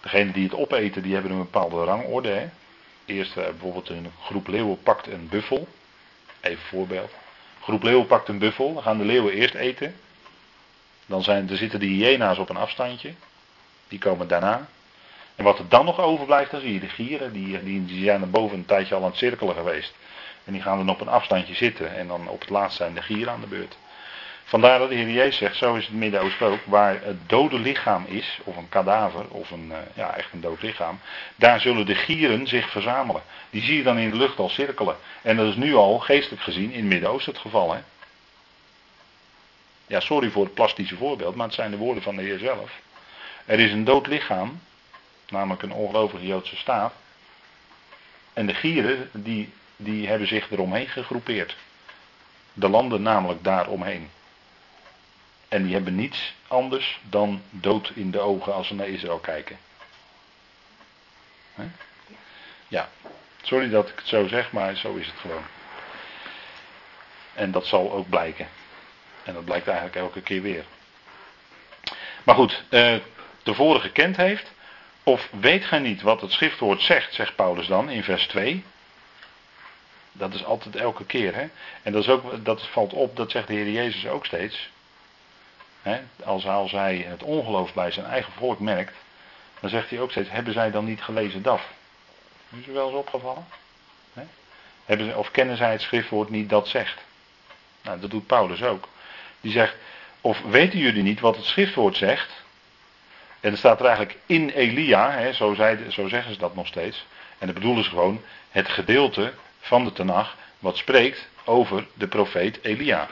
Degenen die het opeten, die hebben een bepaalde rangorde. Hè? Eerst eh, bijvoorbeeld een groep leeuwen pakt een buffel. Even voorbeeld. Groep leeuwen pakt een buffel. Dan gaan de leeuwen eerst eten. Dan zijn, er zitten de hyena's op een afstandje. Die komen daarna. En wat er dan nog overblijft, dan zie je de gieren. Die, die, die zijn er boven een tijdje al aan het cirkelen geweest. En die gaan dan op een afstandje zitten. En dan op het laatst zijn de gieren aan de beurt. Vandaar dat de Heer Jezus zegt, zo is het Midden-Oosten ook, waar het dode lichaam is, of een kadaver, of een, eh, ja, echt een dood lichaam, daar zullen de gieren zich verzamelen. Die zie je dan in de lucht al cirkelen. En dat is nu al, geestelijk gezien, in het Midden-Oosten het geval. Hè? Ja, sorry voor het plastische voorbeeld, maar het zijn de woorden van de Heer zelf. Er is een dood lichaam, namelijk een ongelovige Joodse staat. En de gieren, die, die hebben zich eromheen gegroepeerd. De landen namelijk daaromheen. En die hebben niets anders dan dood in de ogen als ze naar Israël kijken. Ja, sorry dat ik het zo zeg, maar zo is het gewoon. En dat zal ook blijken. En dat blijkt eigenlijk elke keer weer. Maar goed, eh, de vorige kent heeft. Of weet gij niet wat het schriftwoord zegt, zegt Paulus dan in vers 2. Dat is altijd elke keer. Hè? En dat, is ook, dat valt op, dat zegt de Heer Jezus ook steeds. Als, hij het ongeloof bij zijn eigen volk merkt, dan zegt hij ook steeds: Hebben zij dan niet gelezen dat? Is u wel eens opgevallen? Hebben of kennen zij het schriftwoord niet dat zegt? Nou, dat doet Paulus ook. Die zegt: Of weten jullie niet wat het schriftwoord zegt? En dan staat er eigenlijk in Elia, zo, zo zeggen ze dat nog steeds. En dat bedoelen ze gewoon het gedeelte van de Tenach wat spreekt over de profeet Elia.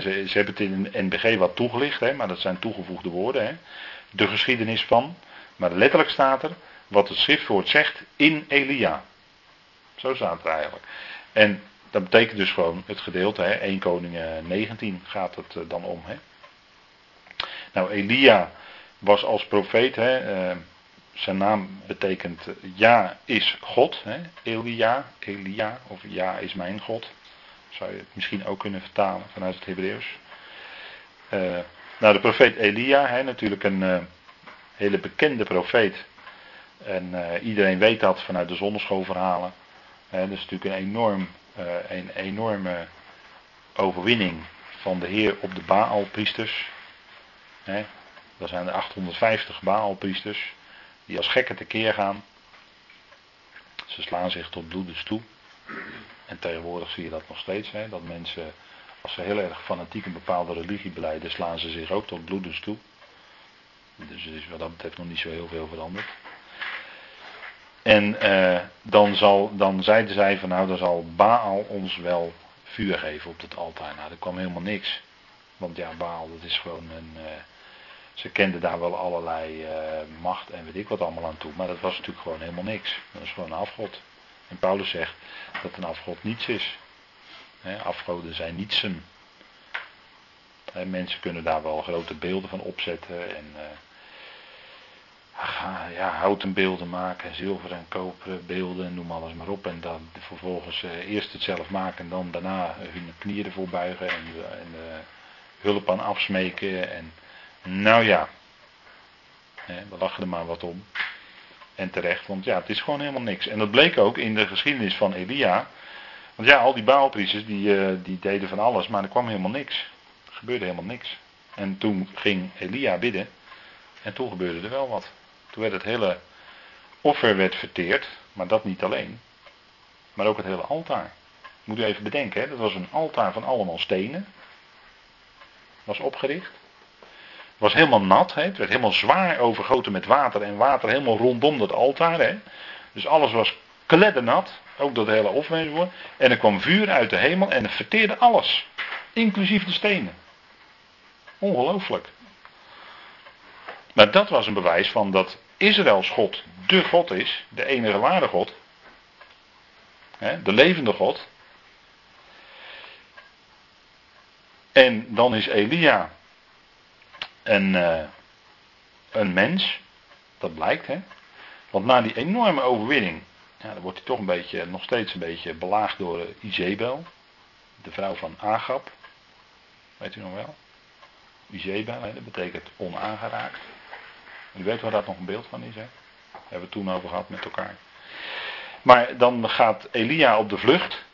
Ze, ze hebben het in een NBG wat toegelicht, hè, maar dat zijn toegevoegde woorden. Hè. De geschiedenis van. Maar letterlijk staat er wat het schriftwoord zegt in Elia. Zo staat het eigenlijk. En dat betekent dus gewoon het gedeelte, hè, 1 Koning 19 gaat het eh, dan om. Hè. Nou, Elia was als profeet, hè, eh, zijn naam betekent ja is God. Hè? Elia, Elia, of ja is mijn God. Zou je het misschien ook kunnen vertalen vanuit het Hebreeuws. Uh, nou, de profeet Elia, hè, natuurlijk een uh, hele bekende profeet. En uh, iedereen weet dat vanuit de zonneschoolverhalen. Dat is natuurlijk een, enorm, een enorme overwinning van de Heer op de Baalpriesters. Hè, dat zijn er 850 Baalpriesters die als gekken tekeer gaan. Ze slaan zich tot bloedens toe. En tegenwoordig zie je dat nog steeds. Hè, dat mensen, als ze heel erg fanatiek een bepaalde religie beleiden, slaan ze zich ook tot bloedens toe. Dus is wat dat betreft nog niet zo heel veel veranderd. En eh, dan, zal, dan zeiden zij van nou, dan zal Baal ons wel vuur geven op het altaar. Nou, er kwam helemaal niks. Want ja, Baal, dat is gewoon een, uh, ze kenden daar wel allerlei uh, macht en weet ik wat allemaal aan toe. Maar dat was natuurlijk gewoon helemaal niks. Dat is gewoon een afgod. Paulus zegt dat een afgod niets is. Afgoden zijn nietsen. Mensen kunnen daar wel grote beelden van opzetten. En uh, ja, houten beelden maken. Zilver en koperen beelden. Noem alles maar op. En dan vervolgens uh, eerst het zelf maken. En dan daarna hun knieën ervoor buigen. En, en hulp aan afsmeken. En nou ja, we lachen er maar wat om. En terecht, want ja, het is gewoon helemaal niks. En dat bleek ook in de geschiedenis van Elia. Want ja, al die baalpriesters die, uh, die deden van alles, maar er kwam helemaal niks. Er gebeurde helemaal niks. En toen ging Elia bidden. En toen gebeurde er wel wat. Toen werd het hele offer werd verteerd. Maar dat niet alleen. Maar ook het hele altaar. Moet u even bedenken, hè? dat was een altaar van allemaal stenen. Was opgericht was helemaal nat. Hè? Het werd helemaal zwaar overgoten met water. En water helemaal rondom dat altaar. Hè? Dus alles was kleddernat. Ook dat hele offer. En er kwam vuur uit de hemel en het verteerde alles. Inclusief de stenen. Ongelooflijk. Maar dat was een bewijs van dat Israëls God de God is. De enige ware God. Hè? De levende God. En dan is Elia een, uh, een mens. Dat blijkt, hè. Want na die enorme overwinning. Ja, dan wordt hij toch een beetje, nog steeds een beetje belaagd door uh, Izebel. De vrouw van Agab. Weet u nog wel? Izebel, dat betekent onaangeraakt. U weet waar dat nog een beeld van is, hè? Daar hebben we het toen over gehad met elkaar. Maar dan gaat Elia op de vlucht.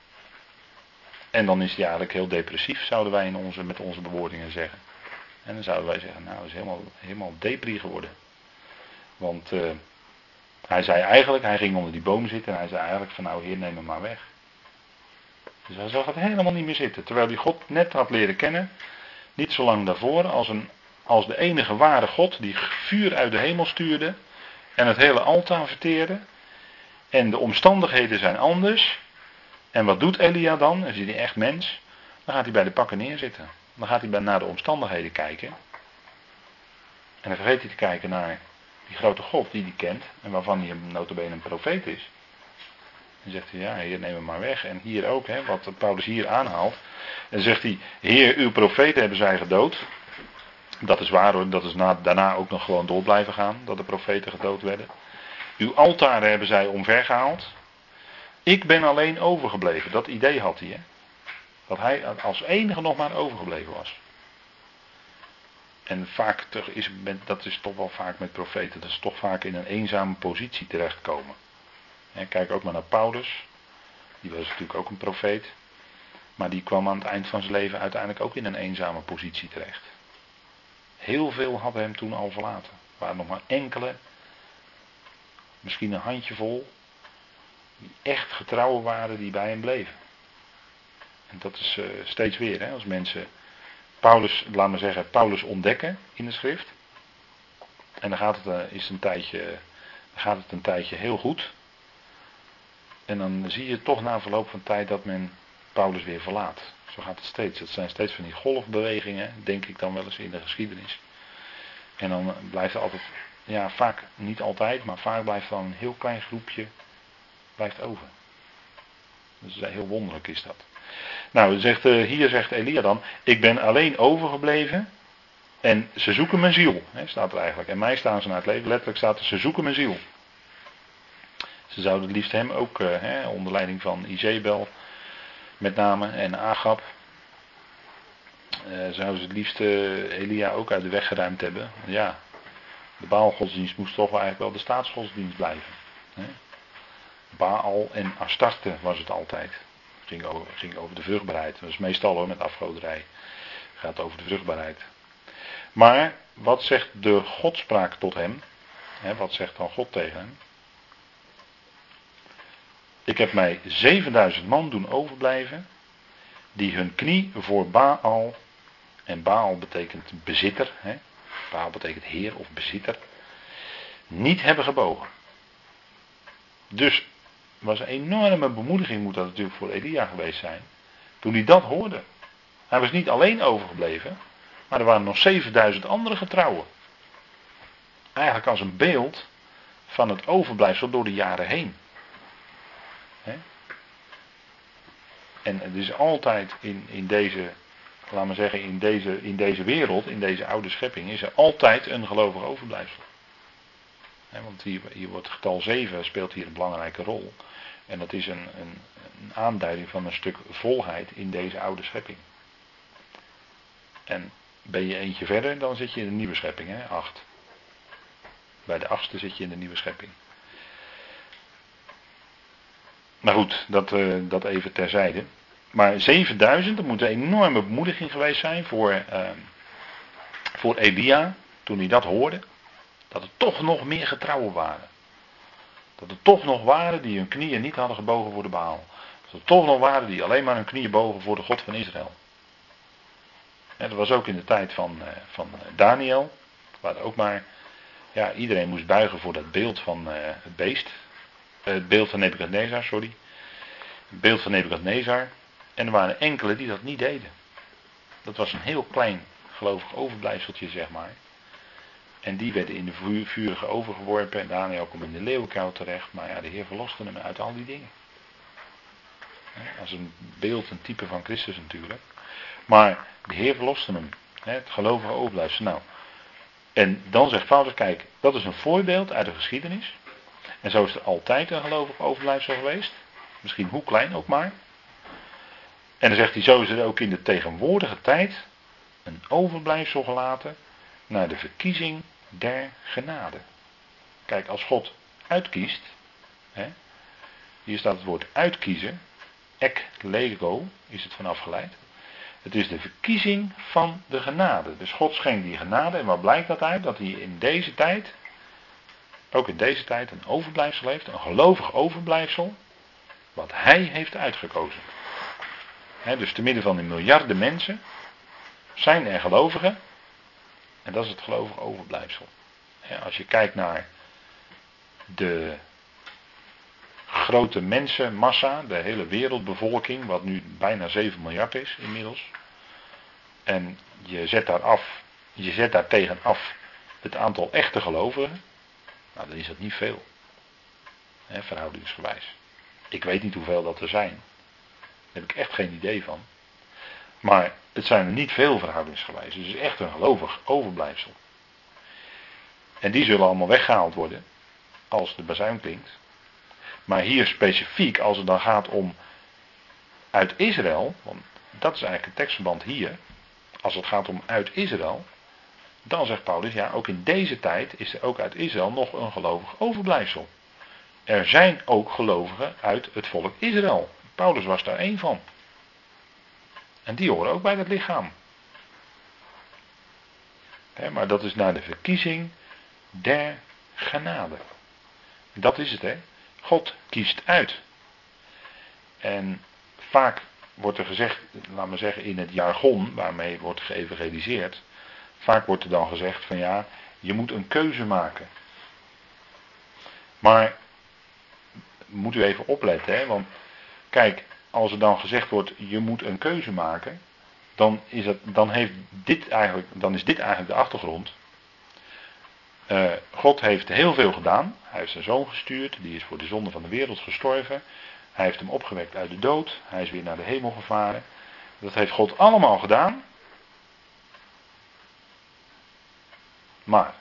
En dan is hij eigenlijk heel depressief, zouden wij in onze, met onze bewoordingen zeggen. En dan zouden wij zeggen, nou, is helemaal, helemaal depri geworden. Want uh, hij zei eigenlijk, hij ging onder die boom zitten en hij zei eigenlijk van nou heer, neem hem maar weg. Dus hij zag het helemaal niet meer zitten. Terwijl hij God net had leren kennen, niet zo lang daarvoor, als, een, als de enige ware God die vuur uit de hemel stuurde en het hele altaar verteerde. En de omstandigheden zijn anders. En wat doet Elia dan? Is hij echt mens? Dan gaat hij bij de pakken neerzitten. Dan gaat hij naar de omstandigheden kijken. En dan vergeet hij te kijken naar die grote God die hij kent. En waarvan hij notabene een profeet is. En zegt hij, ja, heer, neem hem maar weg. En hier ook, hè, wat Paulus hier aanhaalt. En zegt hij, heer, uw profeten hebben zij gedood. Dat is waar hoor, dat is na, daarna ook nog gewoon door blijven gaan, dat de profeten gedood werden. Uw altaren hebben zij omvergehaald. Ik ben alleen overgebleven. Dat idee had hij. Hè? Dat hij als enige nog maar overgebleven was. En vaak is, dat is toch wel vaak met profeten, dat is toch vaak in een eenzame positie terechtkomen. kijk ook maar naar Paulus. Die was natuurlijk ook een profeet. Maar die kwam aan het eind van zijn leven uiteindelijk ook in een eenzame positie terecht. Heel veel hadden hem toen al verlaten. Er waren nog maar enkele, misschien een handjevol, die echt getrouwen waren, die bij hem bleven. En dat is uh, steeds weer, hè, als mensen Paulus, laat maar zeggen, Paulus ontdekken in de schrift. En dan gaat het, uh, is een tijdje, gaat het een tijdje heel goed. En dan zie je toch na verloop van tijd dat men Paulus weer verlaat. Zo gaat het steeds. Het zijn steeds van die golfbewegingen, denk ik dan wel eens in de geschiedenis. En dan blijft er altijd, ja vaak, niet altijd, maar vaak blijft dan een heel klein groepje blijft over. Dus heel wonderlijk is dat. Nou, zegt, uh, hier zegt Elia dan, ik ben alleen overgebleven en ze zoeken mijn ziel, staat er eigenlijk. En mij staan ze naar het leven, letterlijk staat er, ze zoeken mijn ziel. Ze zouden het liefst hem ook, hè, onder leiding van Izebel, met name, en Agab, uh, zouden ze het liefst Elia ook uit de weg geruimd hebben. Ja, de Baalgodsdienst moest toch wel eigenlijk wel de staatsgodsdienst blijven. Hè. Baal en Astarte was het altijd. Ging over, ging over de vruchtbaarheid. Dat is meestal hoor met afgoderij. Gaat over de vruchtbaarheid. Maar wat zegt de godspraak tot hem? Wat zegt dan God tegen hem? Ik heb mij 7000 man doen overblijven. Die hun knie voor Baal. En Baal betekent bezitter. Baal betekent heer of bezitter. Niet hebben gebogen. Dus was een enorme bemoediging moet dat natuurlijk voor Elia geweest zijn. Toen hij dat hoorde. Hij was niet alleen overgebleven, maar er waren nog 7000 andere getrouwen. Eigenlijk als een beeld van het overblijfsel door de jaren heen. En het is altijd in, in deze, laat maar zeggen, in deze, in deze wereld, in deze oude schepping, is er altijd een gelovig overblijfsel. Want hier, hier wordt getal 7 speelt hier een belangrijke rol. En dat is een, een, een aanduiding van een stuk volheid in deze oude schepping. En ben je eentje verder, dan zit je in de nieuwe schepping, hè? Acht. Bij de achtste zit je in de nieuwe schepping. Maar goed, dat, uh, dat even terzijde. Maar 7000, dat moet een enorme bemoediging geweest zijn voor, uh, voor Elia, toen hij dat hoorde. Dat er toch nog meer getrouwen waren. Dat er toch nog waren die hun knieën niet hadden gebogen voor de Baal. Dat er toch nog waren die alleen maar hun knieën bogen voor de God van Israël. En dat was ook in de tijd van, uh, van Daniel. Waar ook maar, ja, iedereen moest buigen voor dat beeld van uh, het beest. Uh, het beeld van Nebukadnezar, sorry. Het beeld van Nebukadnezar. En er waren enkele die dat niet deden. Dat was een heel klein gelovig overblijfseltje, zeg maar. En die werden in de vurige overgeworpen. En Daniel kwam in de leeuwenkuil terecht. Maar ja, de Heer verloste hem uit al die dingen. Als een beeld, een type van Christus natuurlijk. Maar de Heer verloste hem. Het gelovige overblijfsel. Nou, en dan zegt Paulus, kijk, dat is een voorbeeld uit de geschiedenis. En zo is er altijd een gelovig overblijfsel geweest. Misschien hoe klein ook maar. En dan zegt hij, zo is er ook in de tegenwoordige tijd een overblijfsel gelaten naar de verkiezing der genade. Kijk, als God uitkiest, hè, hier staat het woord uitkiezen, ek lego is het vanaf geleid. Het is de verkiezing van de genade. Dus God schenkt die genade en wat blijkt dat uit? Dat hij in deze tijd, ook in deze tijd, een overblijfsel heeft, een gelovig overblijfsel, wat hij heeft uitgekozen. dus te midden van die miljarden mensen zijn er gelovigen en dat is het gelovig overblijfsel. als je kijkt naar de grote mensenmassa, de hele wereldbevolking, wat nu bijna 7 miljard is inmiddels. En je zet daar af, je zet daar tegen af het aantal echte gelovigen. Nou, dan is dat niet veel. Verhoudingsgewijs. Ik weet niet hoeveel dat er zijn. Daar heb ik echt geen idee van. Maar het zijn er niet veel verhoudingsgewijs. Het is echt een gelovig overblijfsel. En die zullen allemaal weggehaald worden als de bazuin klinkt. Maar hier specifiek, als het dan gaat om uit Israël, want dat is eigenlijk het tekstverband hier. Als het gaat om uit Israël, dan zegt Paulus, ja, ook in deze tijd is er ook uit Israël nog een gelovig overblijfsel. Er zijn ook gelovigen uit het volk Israël. Paulus was daar één van. En die horen ook bij het lichaam. maar dat is naar de verkiezing der genade. Dat is het, hè. God kiest uit. En vaak wordt er gezegd, laat me zeggen, in het jargon waarmee wordt geëvangeliseerd. Vaak wordt er dan gezegd van ja, je moet een keuze maken. Maar moet u even opletten, hè, want kijk, als er dan gezegd wordt je moet een keuze maken, dan is, het, dan heeft dit eigenlijk, dan is dit eigenlijk de achtergrond. Uh, God heeft heel veel gedaan. Hij heeft zijn zoon gestuurd, die is voor de zonde van de wereld gestorven. Hij heeft hem opgewekt uit de dood. Hij is weer naar de hemel gevaren. Dat heeft God allemaal gedaan. Maar.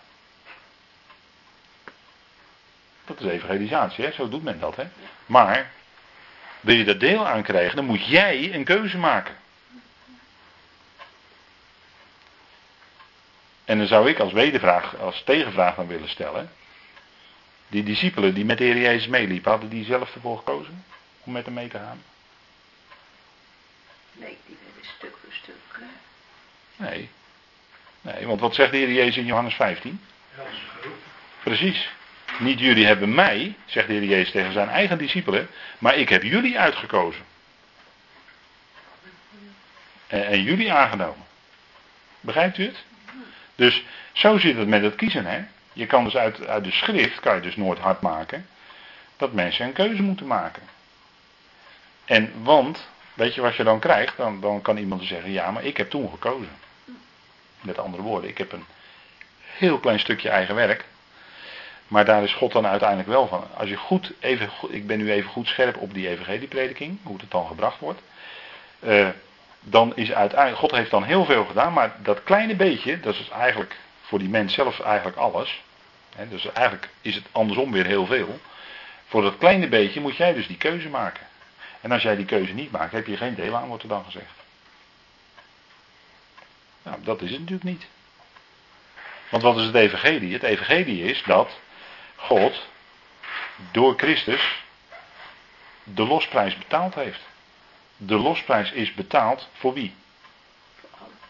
Dat is evangelisatie, hè? zo doet men dat. Hè? Maar. Wil je dat deel aan krijgen, dan moet jij een keuze maken. En dan zou ik als wedervraag, als tegenvraag dan willen stellen. Die discipelen die met de Heer Jezus meeliepen, hadden die zelf ervoor gekozen om met hem mee te gaan? Nee, die werden stuk voor stuk. Nee. Nee, want wat zegt de Heer Jezus in Johannes 15? Precies. Niet jullie hebben mij, zegt de Heer Jezus tegen zijn eigen discipelen, maar ik heb jullie uitgekozen. En, jullie aangenomen. Begrijpt u het? Dus zo zit het met het kiezen. Hè? Je kan dus uit, uit de schrift, kan je dus nooit hard maken, dat mensen een keuze moeten maken. En want, weet je wat je dan krijgt? Dan, dan kan iemand zeggen, ja, maar ik heb toen gekozen. Met andere woorden, ik heb een heel klein stukje eigen werk. Maar daar is God dan uiteindelijk wel van. Als je goed, even, ik ben nu even goed scherp op die evangelieprediking, hoe het dan gebracht wordt. Uh, dan is uiteindelijk, God heeft dan heel veel gedaan, maar dat kleine beetje, dat is eigenlijk voor die mens zelf eigenlijk alles. Dus eigenlijk is het andersom weer heel veel. Voor dat kleine beetje moet jij dus die keuze maken. En als jij die keuze niet maakt, heb je geen deel aan, wordt er dan gezegd. Nou, dat is het natuurlijk niet. Want wat is het evangelie? Het evangelie is dat God door Christus de losprijs betaald heeft. De losprijs is betaald voor wie?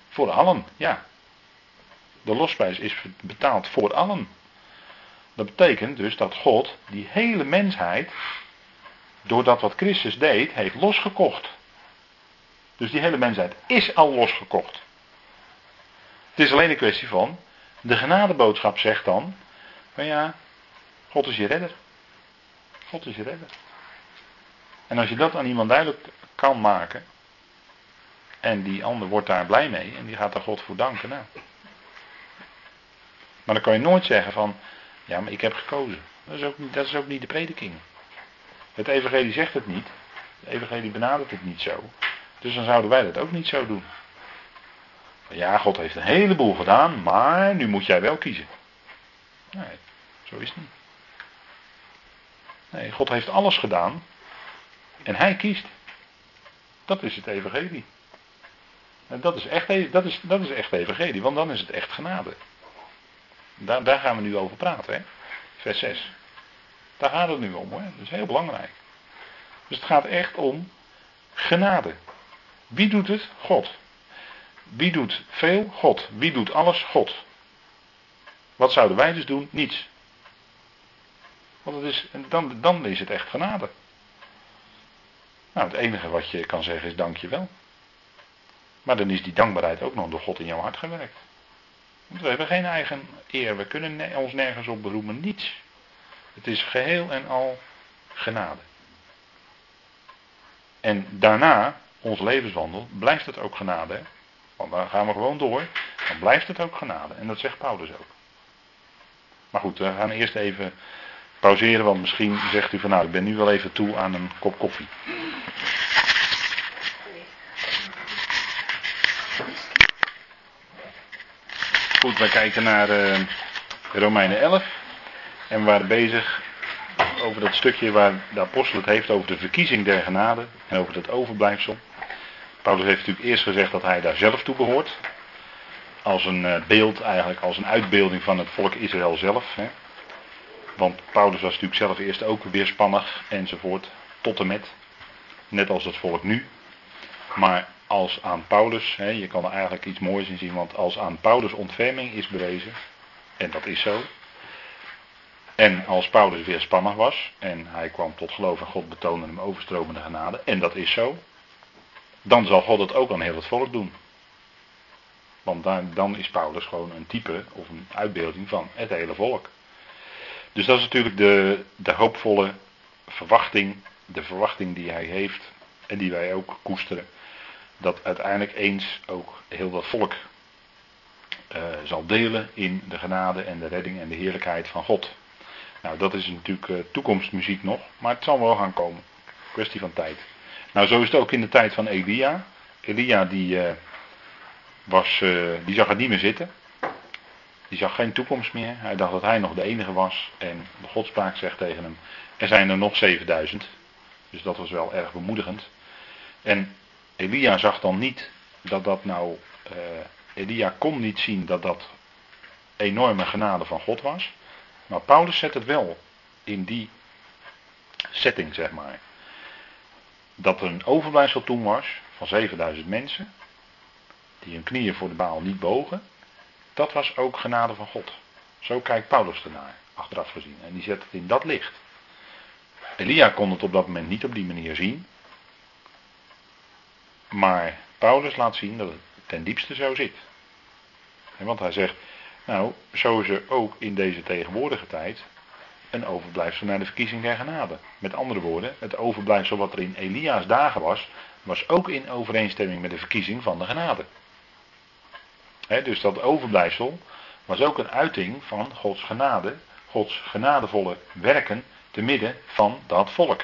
Voor allen, ja. De losprijs is betaald voor allen. Dat betekent dus dat God die hele mensheid, door dat wat Christus deed, heeft losgekocht. Dus die hele mensheid is al losgekocht. Het is alleen een kwestie van, de genadeboodschap zegt dan, van ja, God is je redder. God is je redder. En als je dat aan iemand duidelijk kan maken. En die ander wordt daar blij mee en die gaat daar God voor danken. Nou. Maar dan kan je nooit zeggen van, ja maar ik heb gekozen. Dat is ook dat is ook niet de prediking. Het evangelie zegt het niet. Het evangelie benadert het niet zo. Dus dan zouden wij dat ook niet zo doen. Ja, God heeft een heleboel gedaan, maar nu moet jij wel kiezen. Nee, zo is het niet. Nee, God heeft alles gedaan en hij kiest. Dat is het evangelie. En dat is echt, e- dat is, dat is echt evangelie, want dan is het echt genade. Daar, daar gaan we nu over praten, hè? vers 6. Daar gaat het nu om, hoor. Dat is heel belangrijk. Dus het gaat echt om genade. Wie doet het? God. Wie doet veel? God. Wie doet alles? God. Wat zouden wij dus doen? Niets. Want het is, dan, dan is het echt genade. Nou, het enige wat je kan zeggen is dankjewel. Maar dan is die dankbaarheid ook nog door God in jouw hart gewerkt. Want we hebben geen eigen eer, we kunnen ons nergens op beroemen, niets. Het is geheel en al genade. En daarna, ons levenswandel, blijft het ook genade. Want dan gaan we gewoon door, dan blijft het ook genade. En dat zegt Paulus ook. Maar goed, we gaan eerst even pauzeren, want misschien zegt u van nou, ik ben nu wel even toe aan een kop koffie. Goed, wij kijken naar uh, Romeinen 11. En we waren bezig over dat stukje waar de apostel het heeft over de verkiezing der genade en over dat overblijfsel. Paulus heeft natuurlijk eerst gezegd dat hij daar zelf toe behoort. Als een uh, beeld eigenlijk, als een uitbeelding van het volk Israël zelf. Hè. Want Paulus was natuurlijk zelf eerst ook weerspannig enzovoort, tot en met. Net als het volk nu. Maar als aan Paulus, hè, je kan er eigenlijk iets moois in zien, want als aan Paulus ontferming is bewezen, en dat is zo, en als Paulus weerspannig was, en hij kwam tot geloof in God, betoonde hem overstromende genade, en dat is zo, dan zal God het ook aan heel het volk doen. Want dan, dan is Paulus gewoon een type of een uitbeelding van het hele volk. Dus dat is natuurlijk de, de hoopvolle verwachting, de verwachting die hij heeft en die wij ook koesteren. Dat uiteindelijk eens ook heel dat volk uh, zal delen in de genade en de redding en de heerlijkheid van God. Nou, dat is natuurlijk uh, toekomstmuziek nog, maar het zal wel gaan komen. Kwestie van tijd. Nou, zo is het ook in de tijd van Elia. Elia die, uh, was, die zag het niet meer zitten. Die zag geen toekomst meer. Hij dacht dat hij nog de enige was. En de godspraak zegt tegen hem: Er zijn er nog 7000. Dus dat was wel erg bemoedigend. En Elia zag dan niet dat dat nou. Uh, Elia kon niet zien dat dat enorme genade van God was. Maar Paulus zet het wel in die setting, zeg maar. Dat er een overblijfsel toen was van 7000 mensen. Die hun knieën voor de baal niet bogen. Dat was ook genade van God. Zo kijkt Paulus ernaar, achteraf gezien. En die zet het in dat licht. Elia kon het op dat moment niet op die manier zien. Maar Paulus laat zien dat het ten diepste zo zit. Want hij zegt, nou, zo is er ook in deze tegenwoordige tijd een overblijfsel naar de verkiezing der genade. Met andere woorden, het overblijfsel wat er in Elia's dagen was, was ook in overeenstemming met de verkiezing van de genade dus dat overblijfsel was ook een uiting van Gods genade, Gods genadevolle werken te midden van dat volk.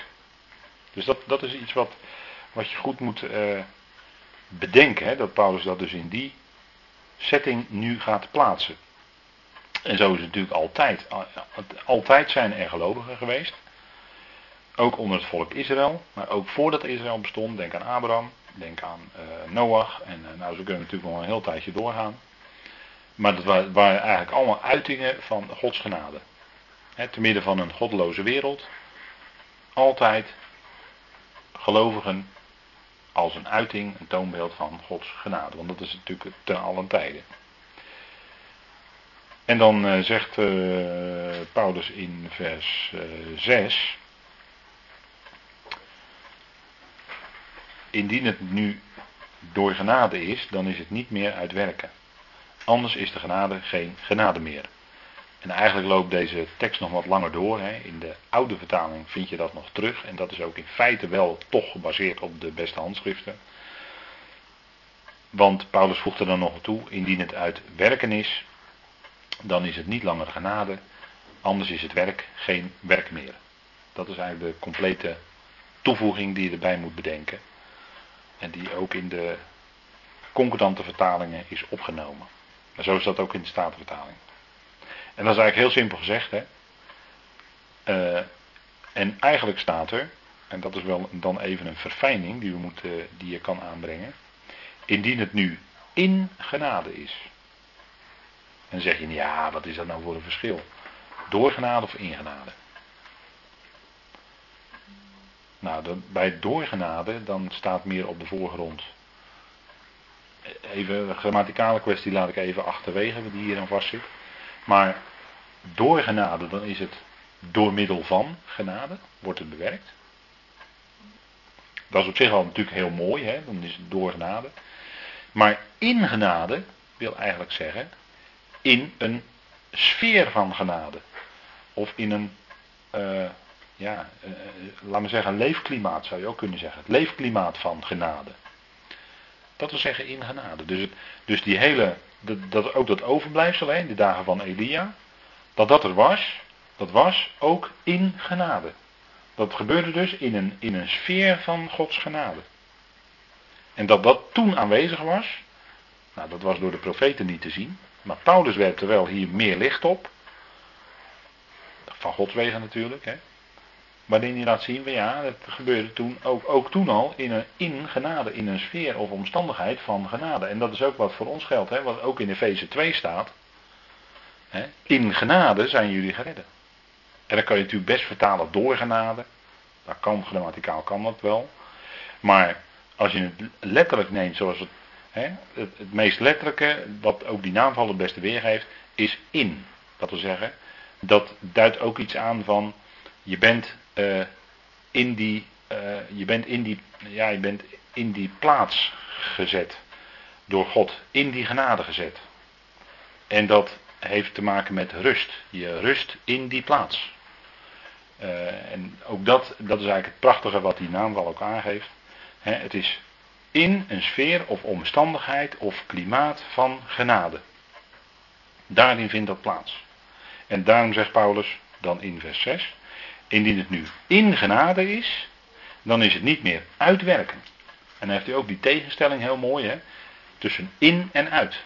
Dus dat, dat is iets wat, wat je goed moet uh, bedenken, dat Paulus dat dus in die setting nu gaat plaatsen. En zo is het natuurlijk altijd. Altijd zijn er gelovigen geweest. Ook onder het volk Israël. Maar ook voordat Israël bestond. Denk aan Abraham. Denk aan uh, Noach. En uh, nou, zo kunnen natuurlijk nog een heel tijdje doorgaan. Maar dat waren, eigenlijk allemaal uitingen van Gods genade. He, te midden van een goddeloze wereld. Altijd gelovigen als een uiting, een toonbeeld van Gods genade. Want dat is natuurlijk ten allen tijden. En dan uh, zegt Paulus in vers uh, 6. Indien het nu door genade is, dan is het niet meer uit werken. Anders is de genade geen genade meer. En eigenlijk loopt deze tekst nog wat langer door. Hè. In de oude vertaling vind je dat nog terug. En dat is ook in feite wel toch gebaseerd op de beste handschriften. Want Paulus voegt er dan nog toe, indien het uit werken is, dan is het niet langer genade, anders is het werk geen werk meer. Dat is eigenlijk de complete toevoeging die je erbij moet bedenken En die ook in de concordante vertalingen is opgenomen. En zo is dat ook in de Statenvertaling. En dat is eigenlijk heel simpel gezegd. Hè? Uh, en eigenlijk staat er, en dat is wel dan even een verfijning die, we moeten, die je kan aanbrengen. Indien het nu in genade is. En dan zeg je, ja, wat is dat nou voor een verschil? Door genade of in genade? Nou, bij doorgenade, dan staat meer op de voorgrond. Even een grammaticale kwestie laat ik even achterwege, die hier aan vastzit. Maar doorgenade, dan is het door middel van genade, wordt het bewerkt. Dat is op zich al natuurlijk heel mooi, hè? dan is het door genade. Maar in genade wil eigenlijk zeggen, in een sfeer van genade. Of in een, uh, ja, uh, laat me zeggen, een leefklimaat zou je ook kunnen zeggen. Het leefklimaat van genade. Dat wil zeggen in genade. Dus, dus die hele, dat, ook dat overblijfsel, in de dagen van Elia, dat dat er was, dat was ook in genade. Dat gebeurde dus in een, in een sfeer van Gods genade. En dat dat toen aanwezig was, nou dat was door de profeten niet te zien. Maar Paulus werpt er wel hier meer licht op. Van Gods wegen natuurlijk. Hè. Waarin hij laat zien, ja, dat gebeurde toen, ook, ook toen al in, een, in genade, in een sfeer of omstandigheid van genade. En dat is ook wat voor ons geldt, hè, wat ook in Efeze 2 staat. Hè. In genade zijn jullie geredden. En dan kan je natuurlijk best vertalen door genade. Dat kan, grammaticaal kan dat wel. Maar als je het letterlijk neemt zoals het, hè, het, het, meest letterlijke, wat ook die naamval het beste weergeeft, is in. Dat wil zeggen, dat duidt ook iets aan van, je bent uh, in die, uh, je bent in die, ja, je bent in die plaats gezet. Door God, in die genade gezet. En dat heeft te maken met rust. Je rust in die plaats. Uh, en ook dat, dat is eigenlijk het prachtige wat die naamval ook aangeeft. He, het is in een sfeer of omstandigheid of klimaat van genade. Daarin vindt dat plaats. En daarom zegt Paulus dan in vers 6: Indien het nu in genade is, dan is het niet meer uitwerken. En dan heeft hij ook die tegenstelling heel mooi, hè, tussen in en uit.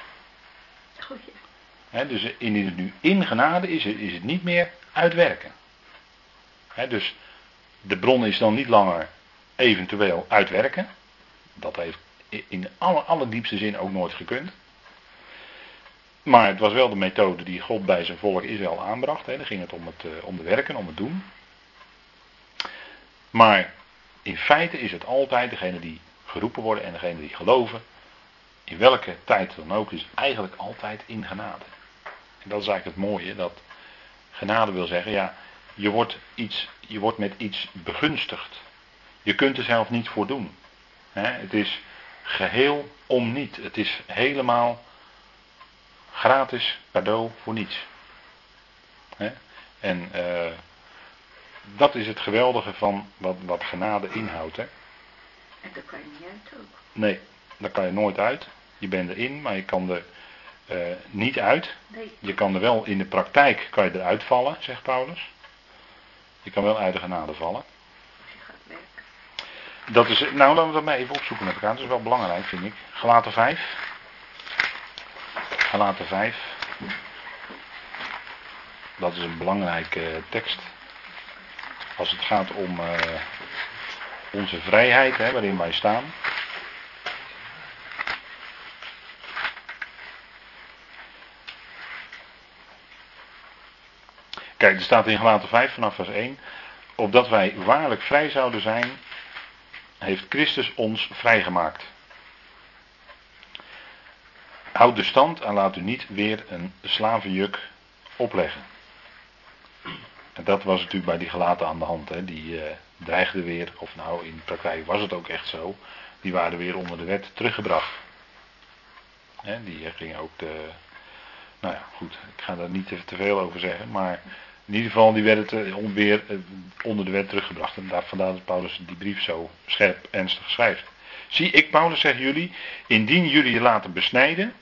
Goed, ja. dus indien het nu in genade is, is het niet meer uitwerken dus de bron is dan niet langer eventueel uitwerken. Dat heeft in de aller, allerdiepste zin ook nooit gekund. Maar het was wel de methode die God bij zijn volk Israël aanbracht. He. Dan ging het om het, uh, om de werken, om het doen. Maar in feite is het altijd degene die geroepen worden en degene die geloven. In welke tijd dan ook is eigenlijk altijd in genade. En dat is eigenlijk het mooie. Dat genade wil zeggen, ja, je wordt, iets, je wordt met iets begunstigd. Je kunt er zelf niet voor doen. het is geheel om niet. Het is helemaal gratis cadeau voor niets. En uh, dat is het geweldige van wat, wat genade inhoudt. En daar kan je niet uit ook. Nee, daar kan je nooit uit. Je bent erin, maar je kan er uh, niet uit. Nee. Je kan er wel in de praktijk kan je eruit vallen, zegt Paulus. Je kan wel uit de genade vallen. Dat is, nou, laten we dat maar even opzoeken met elkaar. Dat is wel belangrijk, vind ik. Gelaten 5. Gelaten 5. Dat is een belangrijke tekst. Als het gaat om uh, onze vrijheid, hè, waarin wij staan. Kijk, er staat in Gelaten 5 vanaf vers 1. Opdat wij waarlijk vrij zouden zijn, heeft Christus ons vrijgemaakt. Houd de stand en laat u niet weer een slavenjuk opleggen. En dat was natuurlijk bij die gelaten aan de hand. Hè. Die uh, dreigden weer, of nou in de praktijk was het ook echt zo, die waren weer onder de wet teruggebracht. Hè, die gingen ook de. Nou ja, goed, ik ga daar niet te veel over zeggen, maar in ieder geval, die werden weer eh, onder de wet teruggebracht. En daar, vandaar dat Paulus die brief zo scherp, ernstig schrijft. Zie, ik, Paulus, zeg jullie, indien jullie je laten besnijden,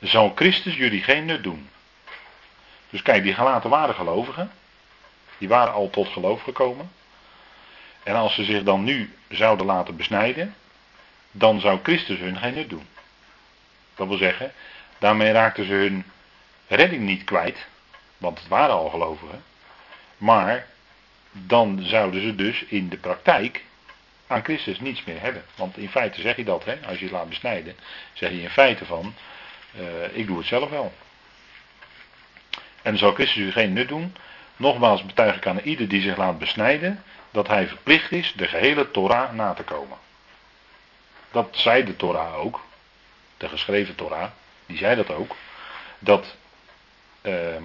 zal Christus jullie geen nut doen. Dus kijk, die gelaten waren gelovigen. Die waren al tot geloof gekomen. En als ze zich dan nu zouden laten besnijden, dan zou Christus hun geen nut doen. Dat wil zeggen, daarmee raakten ze hun redding niet kwijt, want het waren al gelovigen. Maar dan zouden ze dus in de praktijk aan Christus niets meer hebben. Want in feite zeg je dat, hè? als je het laat besnijden, zeg je in feite van, uh, ik doe het zelf wel. En zal Christus u geen nut doen. Nogmaals betuig ik aan ieder die zich laat besnijden, dat hij verplicht is de gehele Torah na te komen. Dat zei de Torah ook, de geschreven Torah, die zei dat ook, dat uh,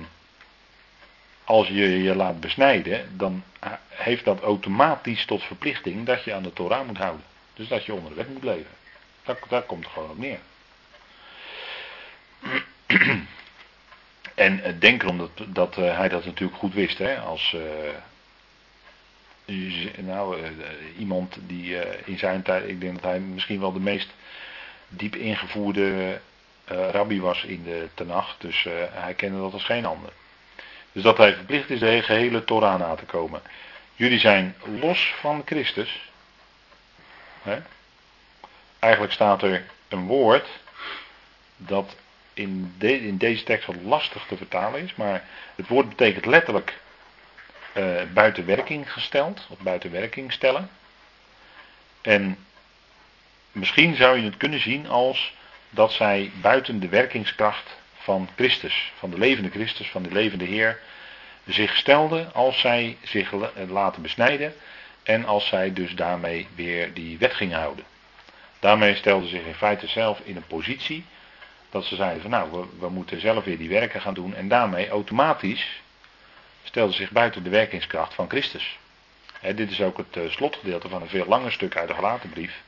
als je je laat besnijden, dan heeft dat automatisch tot verplichting dat je aan de Torah moet houden. Dus dat je onder de wet moet leven. Daar, daar komt het gewoon op neer. En eh, denk erom dat, dat uh, hij dat natuurlijk goed wist. Hè? Als uh, nou, iemand die in zijn tijd, ik denk dat hij misschien wel de meest diep ingevoerde rabbi was in de Tenach. Dus hij kende dat als geen ander. Dus dat hij verplicht is de gehele Torah na te komen. Jullie zijn los van Christus. Hè? Eigenlijk staat er een woord dat in, in, deze tekst wat lastig te vertalen is, maar het woord betekent letterlijk uh, buiten werking gesteld, of buiten werking stellen. En misschien zou je het kunnen zien als dat zij buiten de werkingskracht van Christus, van de levende Christus, van de levende Heer, zich stelden als zij zich laten besnijden en als zij dus daarmee weer die wet gingen houden. Daarmee stelden zich in feite zelf in een positie dat ze zeiden van nou, we, moeten zelf weer die werken gaan doen en daarmee automatisch stelden zich buiten de werkingskracht van Christus. dit is ook het uh, slotgedeelte van een veel langer stuk uit de Galatenbrief.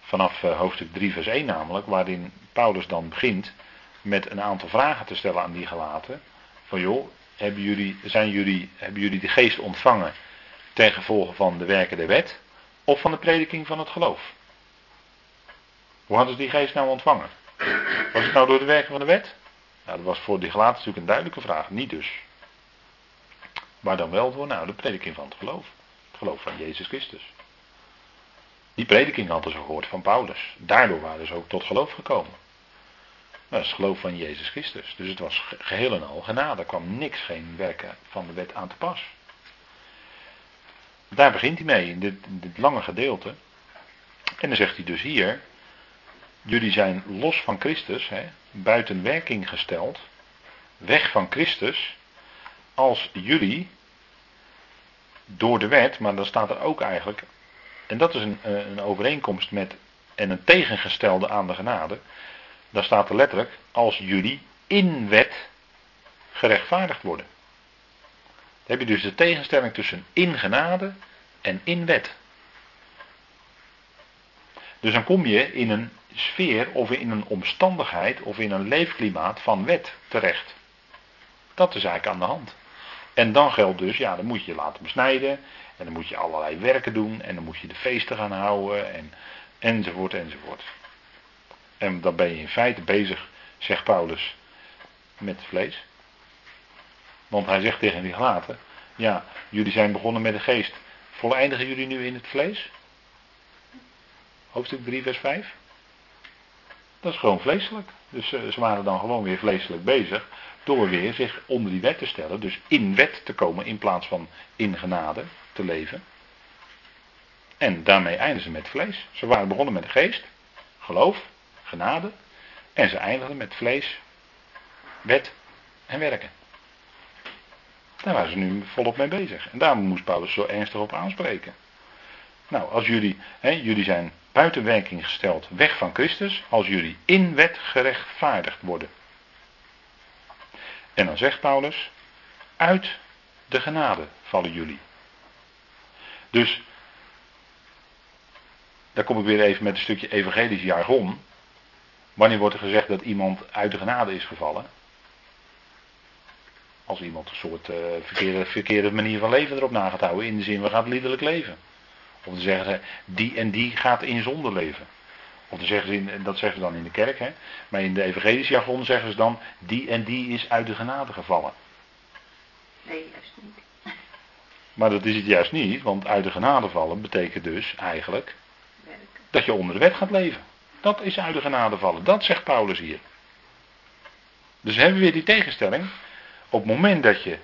Vanaf uh, hoofdstuk 3 vers 1 namelijk, waarin Paulus dan begint met een aantal vragen te stellen aan die gelaten. Van joh, hebben jullie, zijn jullie, hebben jullie de geest ontvangen ten gevolge van de werken der wet of van de prediking van het geloof? Hoe hadden ze die geest nou ontvangen? Was het nou door de werken van de wet? Nou, dat was voor die gelaten natuurlijk een duidelijke vraag. Niet dus. Maar dan wel door nou, de prediking van het geloof. Het geloof van Jezus Christus. Die prediking hadden ze gehoord van Paulus. Daardoor waren ze ook tot geloof gekomen. Dat is het geloof van Jezus Christus. Dus het was geheel en al genade. Er kwam niks, geen werken van de wet aan te pas. Daar begint hij mee, in dit, in dit lange gedeelte. En dan zegt hij dus hier, jullie zijn los van Christus, hè, buiten werking gesteld, weg van Christus, als jullie door de wet, maar dan staat er ook eigenlijk, en dat is een, een overeenkomst met en een tegengestelde aan de genade, daar staat er letterlijk, als jullie in wet gerechtvaardigd worden. Dan heb je dus de tegenstelling tussen in genade en in wet. Dus dan kom je in een sfeer of in een omstandigheid of in een leefklimaat van wet terecht. Dat is eigenlijk aan de hand. En dan geldt dus, ja, dan moet je je laten besnijden. En dan moet je allerlei werken doen. En dan moet je de feesten gaan houden. En, enzovoort, enzovoort. En dan ben je in feite bezig, zegt Paulus, met het vlees. Want hij zegt tegen die gelaten, ja, jullie zijn begonnen met de geest. Voleindigen jullie nu in het vlees? Hoofdstuk 3, vers 5. Dat is gewoon vleeselijk. Dus uh, ze waren dan gewoon weer vleeselijk bezig. Door weer zich onder die wet te stellen. Dus in wet te komen in plaats van in genade te leven. En daarmee eindigen ze met vlees. Ze waren begonnen met de geest. Geloof genade. En ze eindigden met vlees, wet en werken. Daar waren ze nu volop mee bezig. En daar moest Paulus zo ernstig op aanspreken. Nou, als jullie, hè, jullie zijn buiten werking gesteld, weg van Christus, als jullie in wet gerechtvaardigd worden. En dan zegt Paulus, uit de genade vallen jullie. Dus, daar kom ik weer even met een stukje evangelisch jargon. Wanneer wordt er gezegd dat iemand uit de genade is gevallen? Als iemand een soort uh, verkeerde, verkeerde manier van leven erop na gaat houden, in de zin we gaan liederlijk leven. Of dan zeggen ze, die en die gaat in zonde leven. Of dan zeggen ze, in, dat zeggen ze dan in de kerk, hè? maar in de evangelische jargon zeggen ze dan, die en die is uit de genade gevallen. Nee, juist niet. Maar dat is het juist niet, want uit de genade vallen betekent dus eigenlijk dat je onder de wet gaat leven. Dat is uit de genade vallen. Dat zegt Paulus hier. Dus hebben we weer die tegenstelling. Op het moment dat je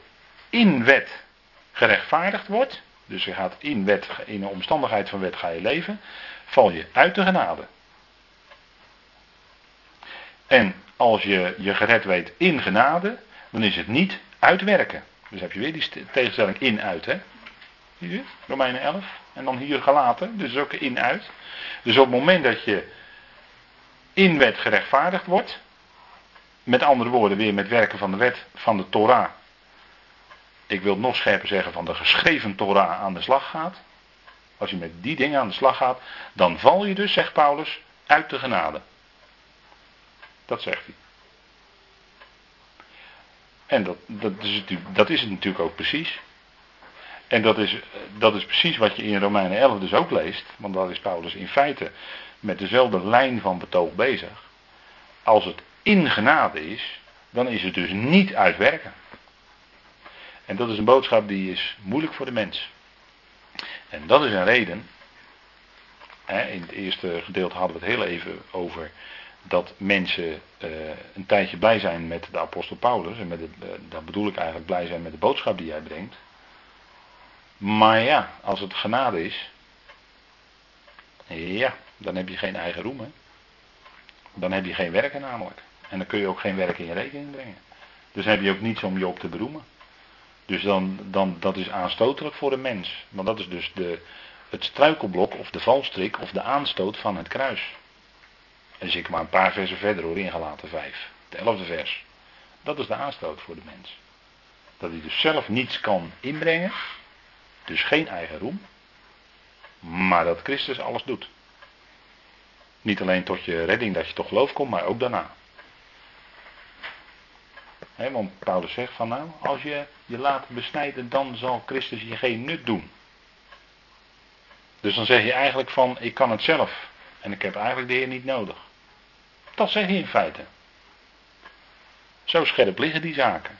in wet gerechtvaardigd wordt, dus je gaat in wet, in een omstandigheid van wet ga je leven, val je uit de genade. En als je je gered weet in genade, dan is het niet uitwerken. Dus heb je weer die tegenstelling in-uit, hè? Zie je? Romeinen 11. En dan hier gelaten, dus ook in-uit. Dus op het moment dat je in wet gerechtvaardigd wordt, met andere woorden weer met werken van de wet van de Torah, ik wil nog scherper zeggen, van de geschreven Torah aan de slag gaat, als je met die dingen aan de slag gaat, dan val je dus, zegt Paulus, uit de genade. Dat zegt hij. En dat, dat, is, het, dat is het natuurlijk ook precies. En dat is, dat is precies wat je in Romeinen 11 dus ook leest. Want daar is Paulus in feite met dezelfde lijn van betoog bezig. Als het in genade is, dan is het dus niet uitwerken. En dat is een boodschap die is moeilijk voor de mens. En dat is een reden. Hè, in het eerste gedeelte hadden we het heel even over dat mensen uh, een tijdje blij zijn met de apostel Paulus. En met het, uh, dan bedoel ik eigenlijk blij zijn met de boodschap die hij brengt. Maar ja, als het genade is. Ja, dan heb je geen eigen roem. Hè? Dan heb je geen werken namelijk. En dan kun je ook geen werk in je rekening brengen. Dus heb je ook niets om je op te beroemen. Dus dan, dan, dat is aanstotelijk voor de mens. Want dat is dus de, het struikelblok of de valstrik of de aanstoot van het kruis. En ik maar een paar versen verder hoor, ingelaten vijf. Het elfde vers. Dat is de aanstoot voor de mens. Dat hij dus zelf niets kan inbrengen. Dus geen eigen roem. Maar dat Christus alles doet. Niet alleen tot je redding dat je toch geloof komt, maar ook daarna. Want Paulus zegt van nou, als je je laat besnijden, dan zal Christus je geen nut doen. Dus dan zeg je eigenlijk van, ik kan het zelf. En ik heb eigenlijk de Heer niet nodig. Dat zeg je in feite. Zo scherp liggen die zaken.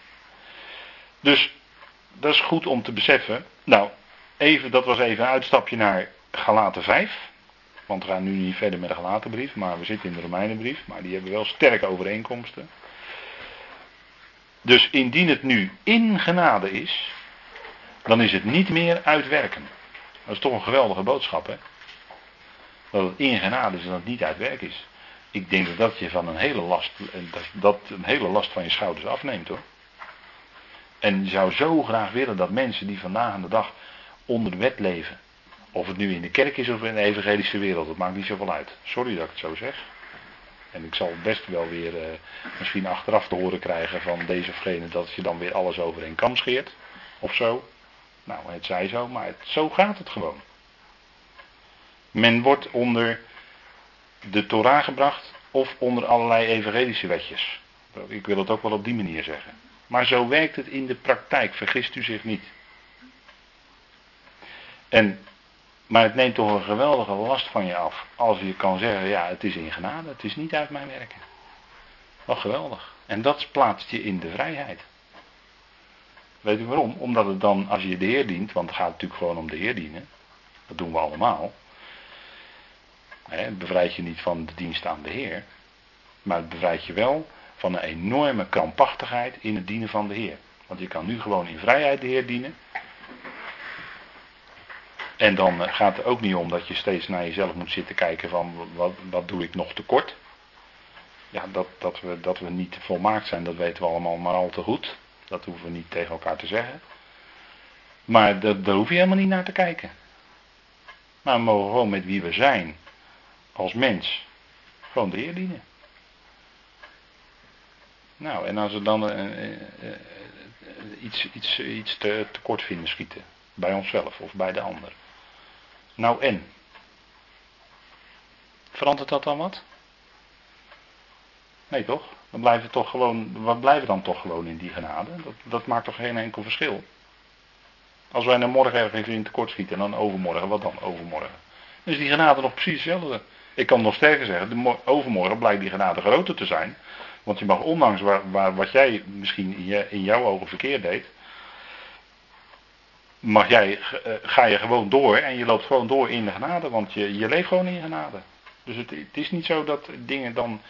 Dus dat is goed om te beseffen. Nou, even, dat was even een uitstapje naar Galaten 5. Want we gaan nu niet verder met de Galatenbrief, maar we zitten in de Romeinenbrief. Maar die hebben wel sterke overeenkomsten. Dus indien het nu in genade is, dan is het niet meer uitwerken. Dat is toch een geweldige boodschap, hè? Dat het in genade is en dat het niet uitwerk is. Ik denk dat dat je van een hele last, dat, dat een hele last van je schouders afneemt hoor. En je zou zo graag willen dat mensen die vandaag aan de dag onder de wet leven, of het nu in de kerk is of in de evangelische wereld, dat maakt niet zoveel uit. Sorry dat ik het zo zeg. En ik zal best wel weer eh, misschien achteraf te horen krijgen van deze of gene dat je dan weer alles over een kam scheert. Of zo. Nou, het zij zo, maar zo gaat het gewoon. Men wordt onder de Torah gebracht of onder allerlei evangelische wetjes. Ik wil het ook wel op die manier zeggen. Maar zo werkt het in de praktijk, vergist u zich niet. En, maar het neemt toch een geweldige last van je af. Als je kan zeggen, ja, het is in genade, het is niet uit mijn werken. Wat geweldig. En dat plaatst je in de vrijheid. Weet u waarom? Omdat het dan, als je de Heer dient, want het gaat natuurlijk gewoon om de Heer dienen. Dat doen we allemaal. Het bevrijdt je niet van de dienst aan de Heer. Maar het bevrijdt je wel van een enorme krampachtigheid in het dienen van de Heer. Want je kan nu gewoon in vrijheid de Heer dienen. En dan eh, gaat het ook niet om dat je steeds naar jezelf moet zitten kijken van wat, wat doe ik nog tekort. Ja, dat, dat, we, dat we niet volmaakt zijn, dat weten we allemaal maar al te goed. Dat hoeven we niet tegen elkaar te zeggen. Maar dat, daar hoef je helemaal niet naar te kijken. Maar we mogen gewoon met wie we zijn, als mens, gewoon de Heer dienen. Nou, en als we dan uh, uh, iets, iets, iets te, tekort vinden schieten, bij onszelf of bij de ander. Nou en? Verandert dat dan wat? Nee toch? Dan blijven toch gewoon, we blijven dan toch gewoon in die genade. Dat, dat maakt toch geen enkel verschil. Als wij naar morgen ergens in tekort schieten en dan overmorgen, wat dan overmorgen? Dan is die genade nog precies hetzelfde. Ik kan nog sterker zeggen, de overmorgen blijkt die genade groter te zijn. Want je mag ondanks waar, waar, wat jij misschien in, je, in jouw ogen verkeerd deed, mag jij, eh, ga je gewoon door en je loopt gewoon door in de genade, want je, je leeft gewoon in genade. Dus het, het is niet zo dat dingen dan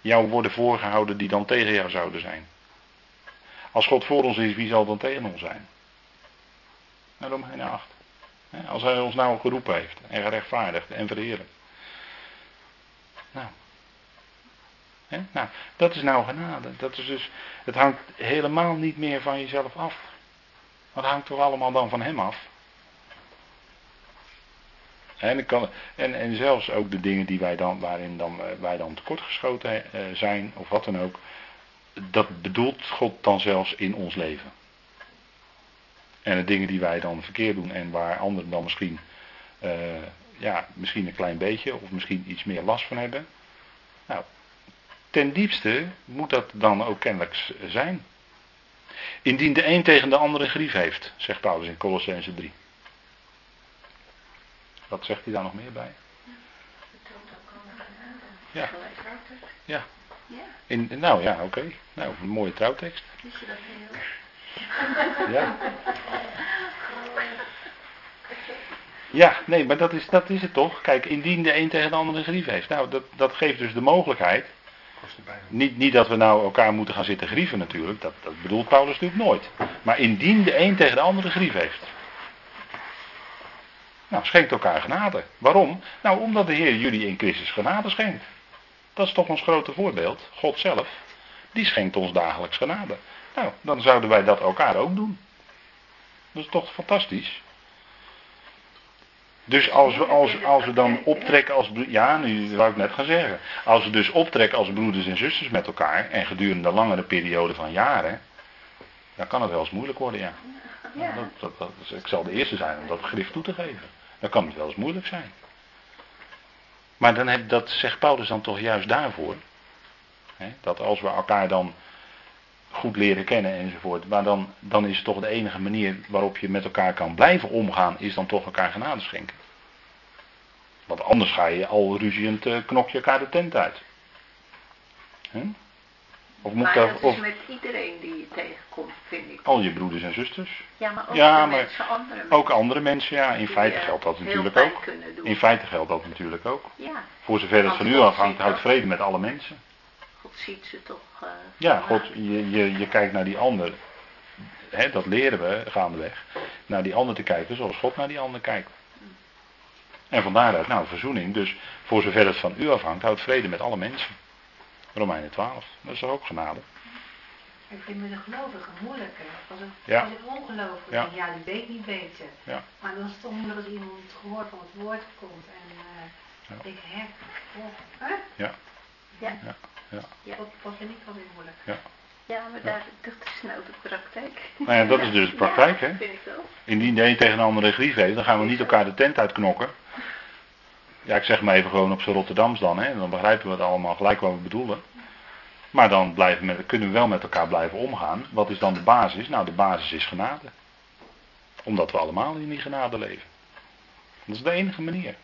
jou worden voorgehouden die dan tegen jou zouden zijn. Als God voor ons is, wie zal dan tegen ons zijn? Nou, Romeinen 8. Als hij ons nou geroepen heeft en gerechtvaardigd en verheerlijk. Nou. Nou, dat is nou genade. Dat is dus, het hangt helemaal niet meer van jezelf af. Wat hangt toch allemaal dan van hem af? En, en, zelfs ook de dingen die wij dan, waarin dan, eh, wij dan tekortgeschoten eh, zijn, of wat dan ook, dat bedoelt God dan zelfs in ons leven. En de dingen die wij dan verkeerd doen en waar anderen dan misschien, uh, ja, misschien een klein beetje of misschien iets meer last van hebben. Nou, ten diepste moet dat dan ook kennelijk zijn. Indien de een tegen de andere grief heeft, zegt Paulus in Colossense 3. Wat zegt hij daar nog meer bij? Ja. Ja. In, nou ja, oké. Nou, een mooie trouwtekst. Je dat heel? Ja. Ja, nee, maar dat is, dat is het toch. Kijk, indien de een tegen de andere grief heeft. Nou, dat, dat geeft dus de mogelijkheid. Niet, niet dat we nou elkaar moeten gaan zitten grieven natuurlijk. Dat, dat bedoelt Paulus natuurlijk nooit. Maar indien de een tegen de andere grief heeft. Nou, schenkt elkaar genade. Waarom? Nou, omdat de Heer jullie in Christus genade schenkt. Dat is toch ons grote voorbeeld. God zelf, die schenkt ons dagelijks genade. Nou, dan zouden wij dat elkaar ook doen. Dat is toch fantastisch? Dus als we, als, als we dan optrekken als ja, nu wou ik net gaan zeggen. Als we dus optrekken als broeders en zusters met elkaar en gedurende een langere periode van jaren, dan kan het wel eens moeilijk worden, ja. Nou, dat, dat, dat, ik zal de eerste zijn om dat begrip toe te geven. Dan kan het wel eens moeilijk zijn. Maar dan heb, dat zegt Paulus dan toch juist daarvoor. Hè, dat als we elkaar dan goed leren kennen enzovoort. Maar dan, dan is toch de enige manier waarop je met elkaar kan blijven omgaan, is dan toch elkaar genade schenken. Want anders ga je al ruziend uh, knok je elkaar de tent uit. Of moet maar dat, of, is met iedereen die je tegenkomt, vind ik. Al je broeders en zusters. Ja, maar ook ja, maar mensen, andere mensen. Ook andere mensen, ja. In feite eh, geldt dat natuurlijk ook. In feite geldt dat natuurlijk ook. Ja. Voor zover het van u afhangt, houdt vrede met alle mensen. God ziet ze toch. Uh, ja, God, je, je, je kijkt naar die ander. Hè, dat leren we gaandeweg. Naar die ander te kijken zoals God naar die ander kijkt. En van daaruit, nou, verzoening. Dus voor zover het van u afhangt, houdt vrede met alle mensen. Romeinen 12, dat is toch ook genade? Ik vind met een gelovige moeilijker. Als een, ja. ongelovige, ja. ja, die weet niet beter. Ja. Maar dan is het toch moeilijk als iemand het gehoord van het woord komt. En uh, ja. ik heb, oh, hè? Ja. Ja. Ja. Ja. was er niet alweer moeilijk. Ja. Ja, maar daar, dat is nou de praktijk. Nou ja, dat is dus de praktijk, hè? vind ik wel. Indien de een tegen de andere grief heeft, dan gaan we niet elkaar de tent uitknokken. Ja, ik zeg maar even gewoon op z'n Rotterdams dan, hè? Dan begrijpen we het allemaal gelijk wat we bedoelen. Maar dan blijven met, kunnen we wel met elkaar blijven omgaan. Wat is dan de basis? Nou, de basis is genade. Omdat we allemaal in die genade leven. Dat is de enige manier.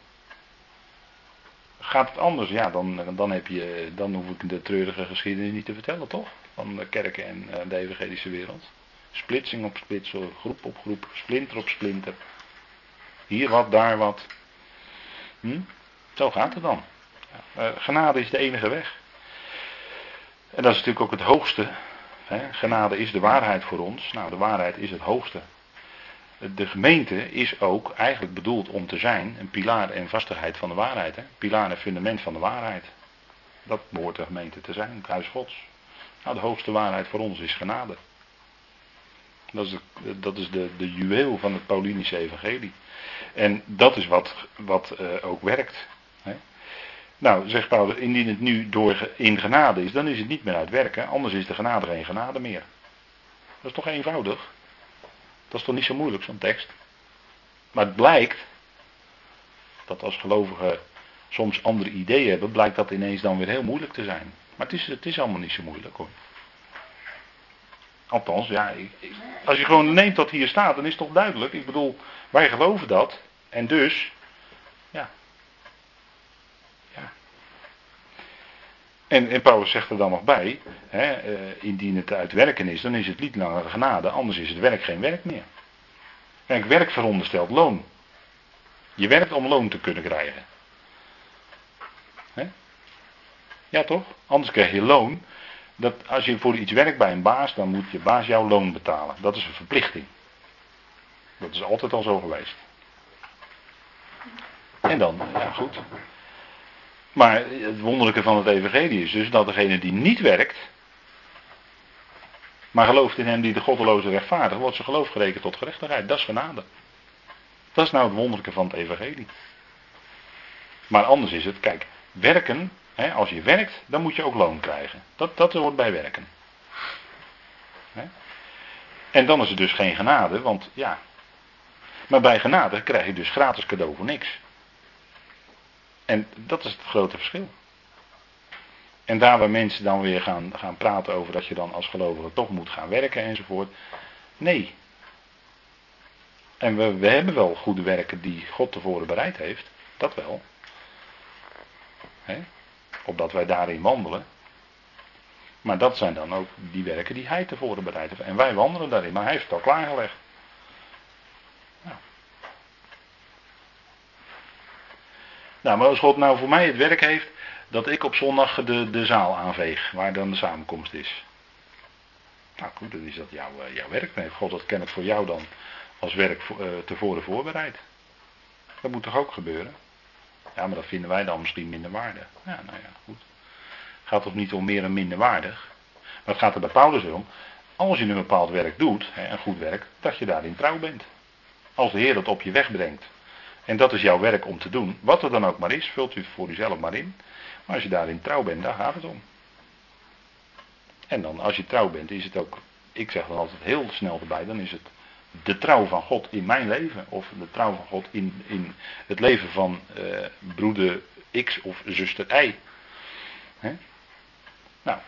Gaat het anders, ja, dan, dan, heb je, dan hoef ik de treurige geschiedenis niet te vertellen, toch? Van de kerken en eh, de evangelische wereld. Splitsing op splitsing, groep op groep, splinter op splinter. Hier wat, daar wat. Hm? Zo gaat het dan. Uh, genade is de enige weg. En dat is natuurlijk ook het hoogste. Hè? Genade is de waarheid voor ons. Nou, de waarheid is het hoogste. De gemeente is ook eigenlijk bedoeld om te zijn een pilaar en vastigheid van de waarheid. Hè? Pilaar en fundament van de waarheid. Dat behoort de gemeente te zijn, het huis Gods. Nou, de hoogste waarheid voor ons is genade. Dat is, de, dat is de, de juweel van het Paulinische evangelie. En dat is wat, wat uh, ook werkt. Hè? Nou, zegt Paulus, indien het nu door in genade is, dan is het niet meer uit werken. Anders is de genade geen genade meer. Dat is toch eenvoudig? Dat is toch niet zo moeilijk, zo'n tekst? Maar het blijkt dat als gelovigen soms andere ideeën hebben, blijkt dat ineens dan weer heel moeilijk te zijn. Maar het is, het is allemaal niet zo moeilijk hoor. Althans, ja, als je gewoon neemt wat hier staat, dan is het toch duidelijk. Ik bedoel, wij geloven dat. En dus, ja. ja. En, en Paulus zegt er dan nog bij, hè, uh, indien het uitwerken is, dan is het niet langer genade, anders is het werk geen werk meer. Kijk, werk veronderstelt loon. Je werkt om loon te kunnen krijgen. He? Ja toch? Anders krijg je loon. Dat als je voor iets werkt bij een baas, dan moet je baas jouw loon betalen. Dat is een verplichting. Dat is altijd al zo geweest. En dan, ja goed. Maar het wonderlijke van het evangelie is dus dat degene die niet werkt, maar gelooft in hem die de goddeloze rechtvaardig, wordt zijn geloof gerekend tot gerechtigheid. Dat is genade. Dat is nou het wonderlijke van het evangelie. Maar anders is het, kijk, werken, hè, als je werkt, dan moet je ook loon krijgen. Dat, dat hoort bij werken. Hè? En dan is het dus geen genade, want ja. Maar bij genade krijg je dus gratis cadeau voor niks. En dat is het grote verschil. En daar waar mensen dan weer gaan, gaan praten over dat je dan als gelovige toch moet gaan werken enzovoort. Nee. En we, we hebben wel goede werken die God tevoren bereid heeft. Dat wel. He? Opdat wij daarin wandelen. Maar dat zijn dan ook die werken die hij tevoren bereid heeft. En wij wandelen daarin, maar hij heeft het al klaargelegd. Nou, maar als God nou voor mij het werk heeft, dat ik op zondag de, de zaal aanveeg, waar dan de samenkomst is. Nou goed, dan is dat jouw, eh, jouw werk. Nee, God dat ken ik voor jou dan als werk uh, tevoren voorbereid. Dat moet toch ook gebeuren? Ja, maar dat vinden wij dan misschien minder waardig. Ja, nou ja, goed. Gaat toch niet om meer en minder waardig. Maar het gaat er bij Paulus om. Als je een bepaald werk doet, een goed werk, dat je daarin trouw bent. Als de Heer dat op je weg brengt. En dat is jouw werk om te doen. Wat er dan ook maar is, vult u voor uzelf maar in. Maar als je daarin trouw bent, daar gaat het om. En dan, als je trouw bent, is het ook, ik zeg dan altijd heel snel erbij, dan is het de trouw van God in mijn leven. Of de trouw van God in, in het leven van uh, broeder X of zuster Y. Nou,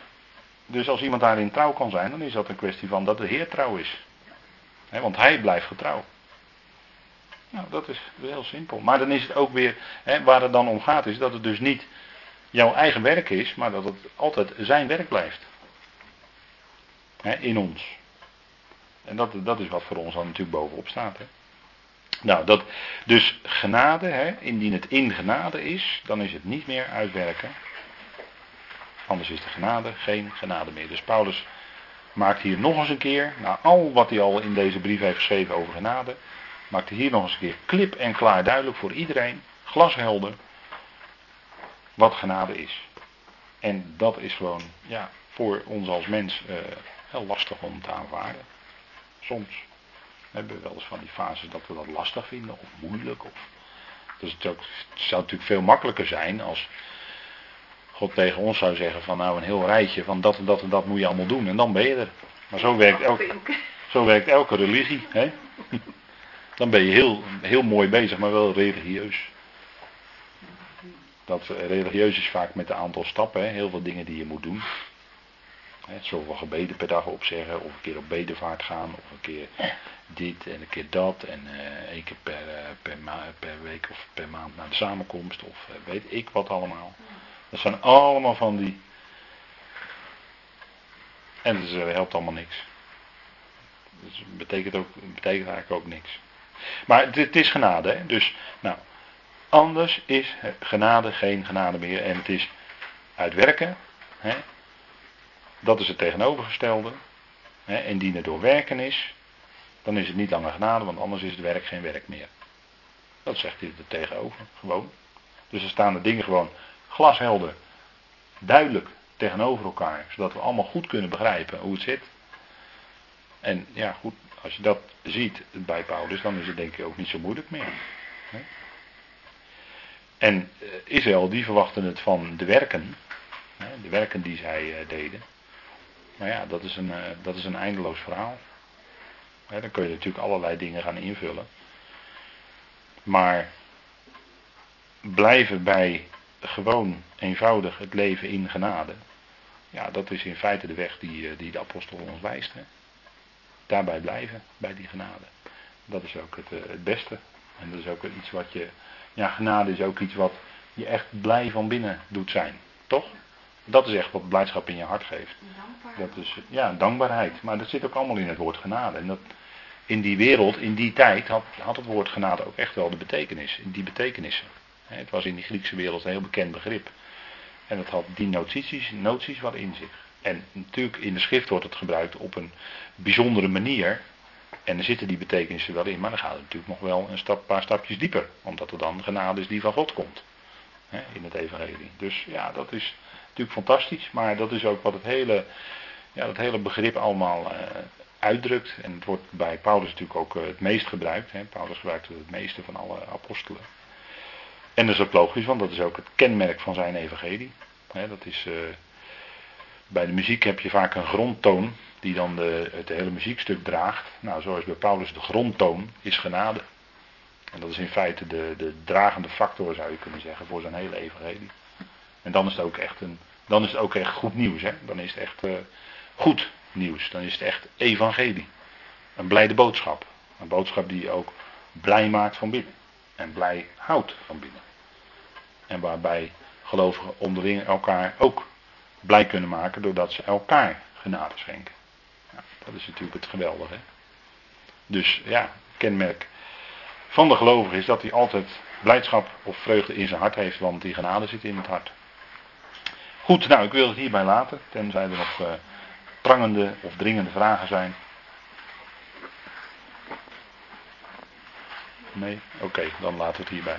dus als iemand daarin trouw kan zijn, dan is dat een kwestie van dat de Heer trouw is. Want hij blijft getrouw. Nou, dat is heel simpel. Maar dan is het ook weer, waar het dan om gaat, is dat het dus niet jouw eigen werk is, maar dat het altijd zijn werk blijft. in ons. En dat, dat is wat voor ons dan natuurlijk bovenop staat. Nou, dat, dus genade, indien het in genade is, dan is het niet meer uitwerken. Anders is de genade geen genade meer. Dus Paulus maakt hier nog eens een keer, na al wat hij al in deze brief heeft geschreven over genade, maakt hij hier nog eens een keer klip en klaar duidelijk voor iedereen, glashelder, wat genade is. En dat is gewoon ja, voor ons als mens uh, heel lastig om te aanvaarden. Soms hebben we wel eens van die fases dat we dat lastig vinden of moeilijk. Of, dus het, ook, het zou natuurlijk veel makkelijker zijn als God tegen ons zou zeggen van nou een heel rijtje van dat en dat en dat moet je allemaal doen en dan ben je er. Maar zo werkt, elke, zo werkt elke religie. Hè? Dan ben je heel, heel mooi bezig, maar wel religieus. Dat religieus is vaak met een aantal stappen, heel veel dingen die je moet doen. Hè, zoveel gebeden per dag opzeggen, of een keer op bedevaart gaan, of een keer dit en een keer dat, en uh, één keer per, uh, per, per, week of per maand naar de samenkomst, of weet ik wat allemaal. Dat zijn allemaal van die. En dat helpt allemaal niks. Dat betekent, ook, betekent eigenlijk ook niks. Maar het, het is genade, hè? dus nou, Anders is genade geen genade meer. En het is uitwerken. Hè? Dat is het tegenovergestelde. Hè? En die er door werken is. Dan is het niet langer genade, want anders is het werk geen werk meer. Dat zegt hij er tegenover. Gewoon. Dus er staan de dingen gewoon glashelder. Duidelijk tegenover elkaar. Zodat we allemaal goed kunnen begrijpen hoe het zit. En ja, goed, als je dat ziet bij Paulus, dan is het denk ik ook niet zo moeilijk meer. En eh, Israël, die verwachten het van de werken. De werken die zij eh, deden. Maar ja, dat is een, eh, dat is een eindeloos verhaal. Dan kun je natuurlijk allerlei dingen gaan invullen. Maar blijven bij gewoon eenvoudig het leven in genade. Ja, dat is in feite de weg die, die de apostel ons wijst. Hè. Daarbij blijven, bij die genade. Dat is ook het, het beste. En dat is ook iets wat je ja, genade is ook iets wat je echt blij van binnen doet zijn. Toch? Dat is echt wat blijdschap in je hart geeft. Dat is, ja, dankbaarheid. Maar dat zit ook allemaal in het woord genade. En dat in die wereld, in die tijd, had, had het woord genade ook echt wel de betekenis. In die betekenissen. Het was in die Griekse wereld een heel bekend begrip. En het had die notities, noties wat in zich. En natuurlijk in de schrift wordt het gebruikt op een bijzondere manier. En er zitten die betekenissen wel in, maar dan gaat het natuurlijk nog wel een stap, paar stapjes dieper. Omdat er dan genade is die van God komt. Hè, in het evangelie. Dus ja, dat is natuurlijk fantastisch. Maar dat is ook wat het hele, ja, dat hele begrip allemaal uh, uitdrukt. En het wordt bij Paulus natuurlijk ook uh, het meest gebruikt. Hè. Paulus gebruikt het meeste van alle apostelen. En dat is ook logisch, want dat is ook het kenmerk van zijn evangelie. Hè, dat is... Uh, bij de muziek heb je vaak een grondtoon die dan de, het hele muziekstuk draagt. Nou, zoals bij Paulus de grondtoon is genade. En dat is in feite de, de dragende factor, zou je kunnen zeggen, voor zijn hele evangelie. En dan is het ook echt, een, dan is het ook echt goed nieuws. Hè? Dan is het echt uh, goed nieuws. Dan is het echt evangelie. Een blijde boodschap. Een boodschap die je ook blij maakt van binnen. En blij houdt van binnen. En waarbij gelovigen onderling elkaar ook blij kunnen maken doordat ze elkaar genade schenken. Ja, dat is natuurlijk het geweldige. Dus ja, kenmerk van de gelovige is dat hij altijd blijdschap of vreugde in zijn hart heeft, want die genade zit in het hart. Goed, nou ik wil het hierbij laten, tenzij er nog uh, prangende of dringende vragen zijn. Nee? Oké, dan laten we het hierbij.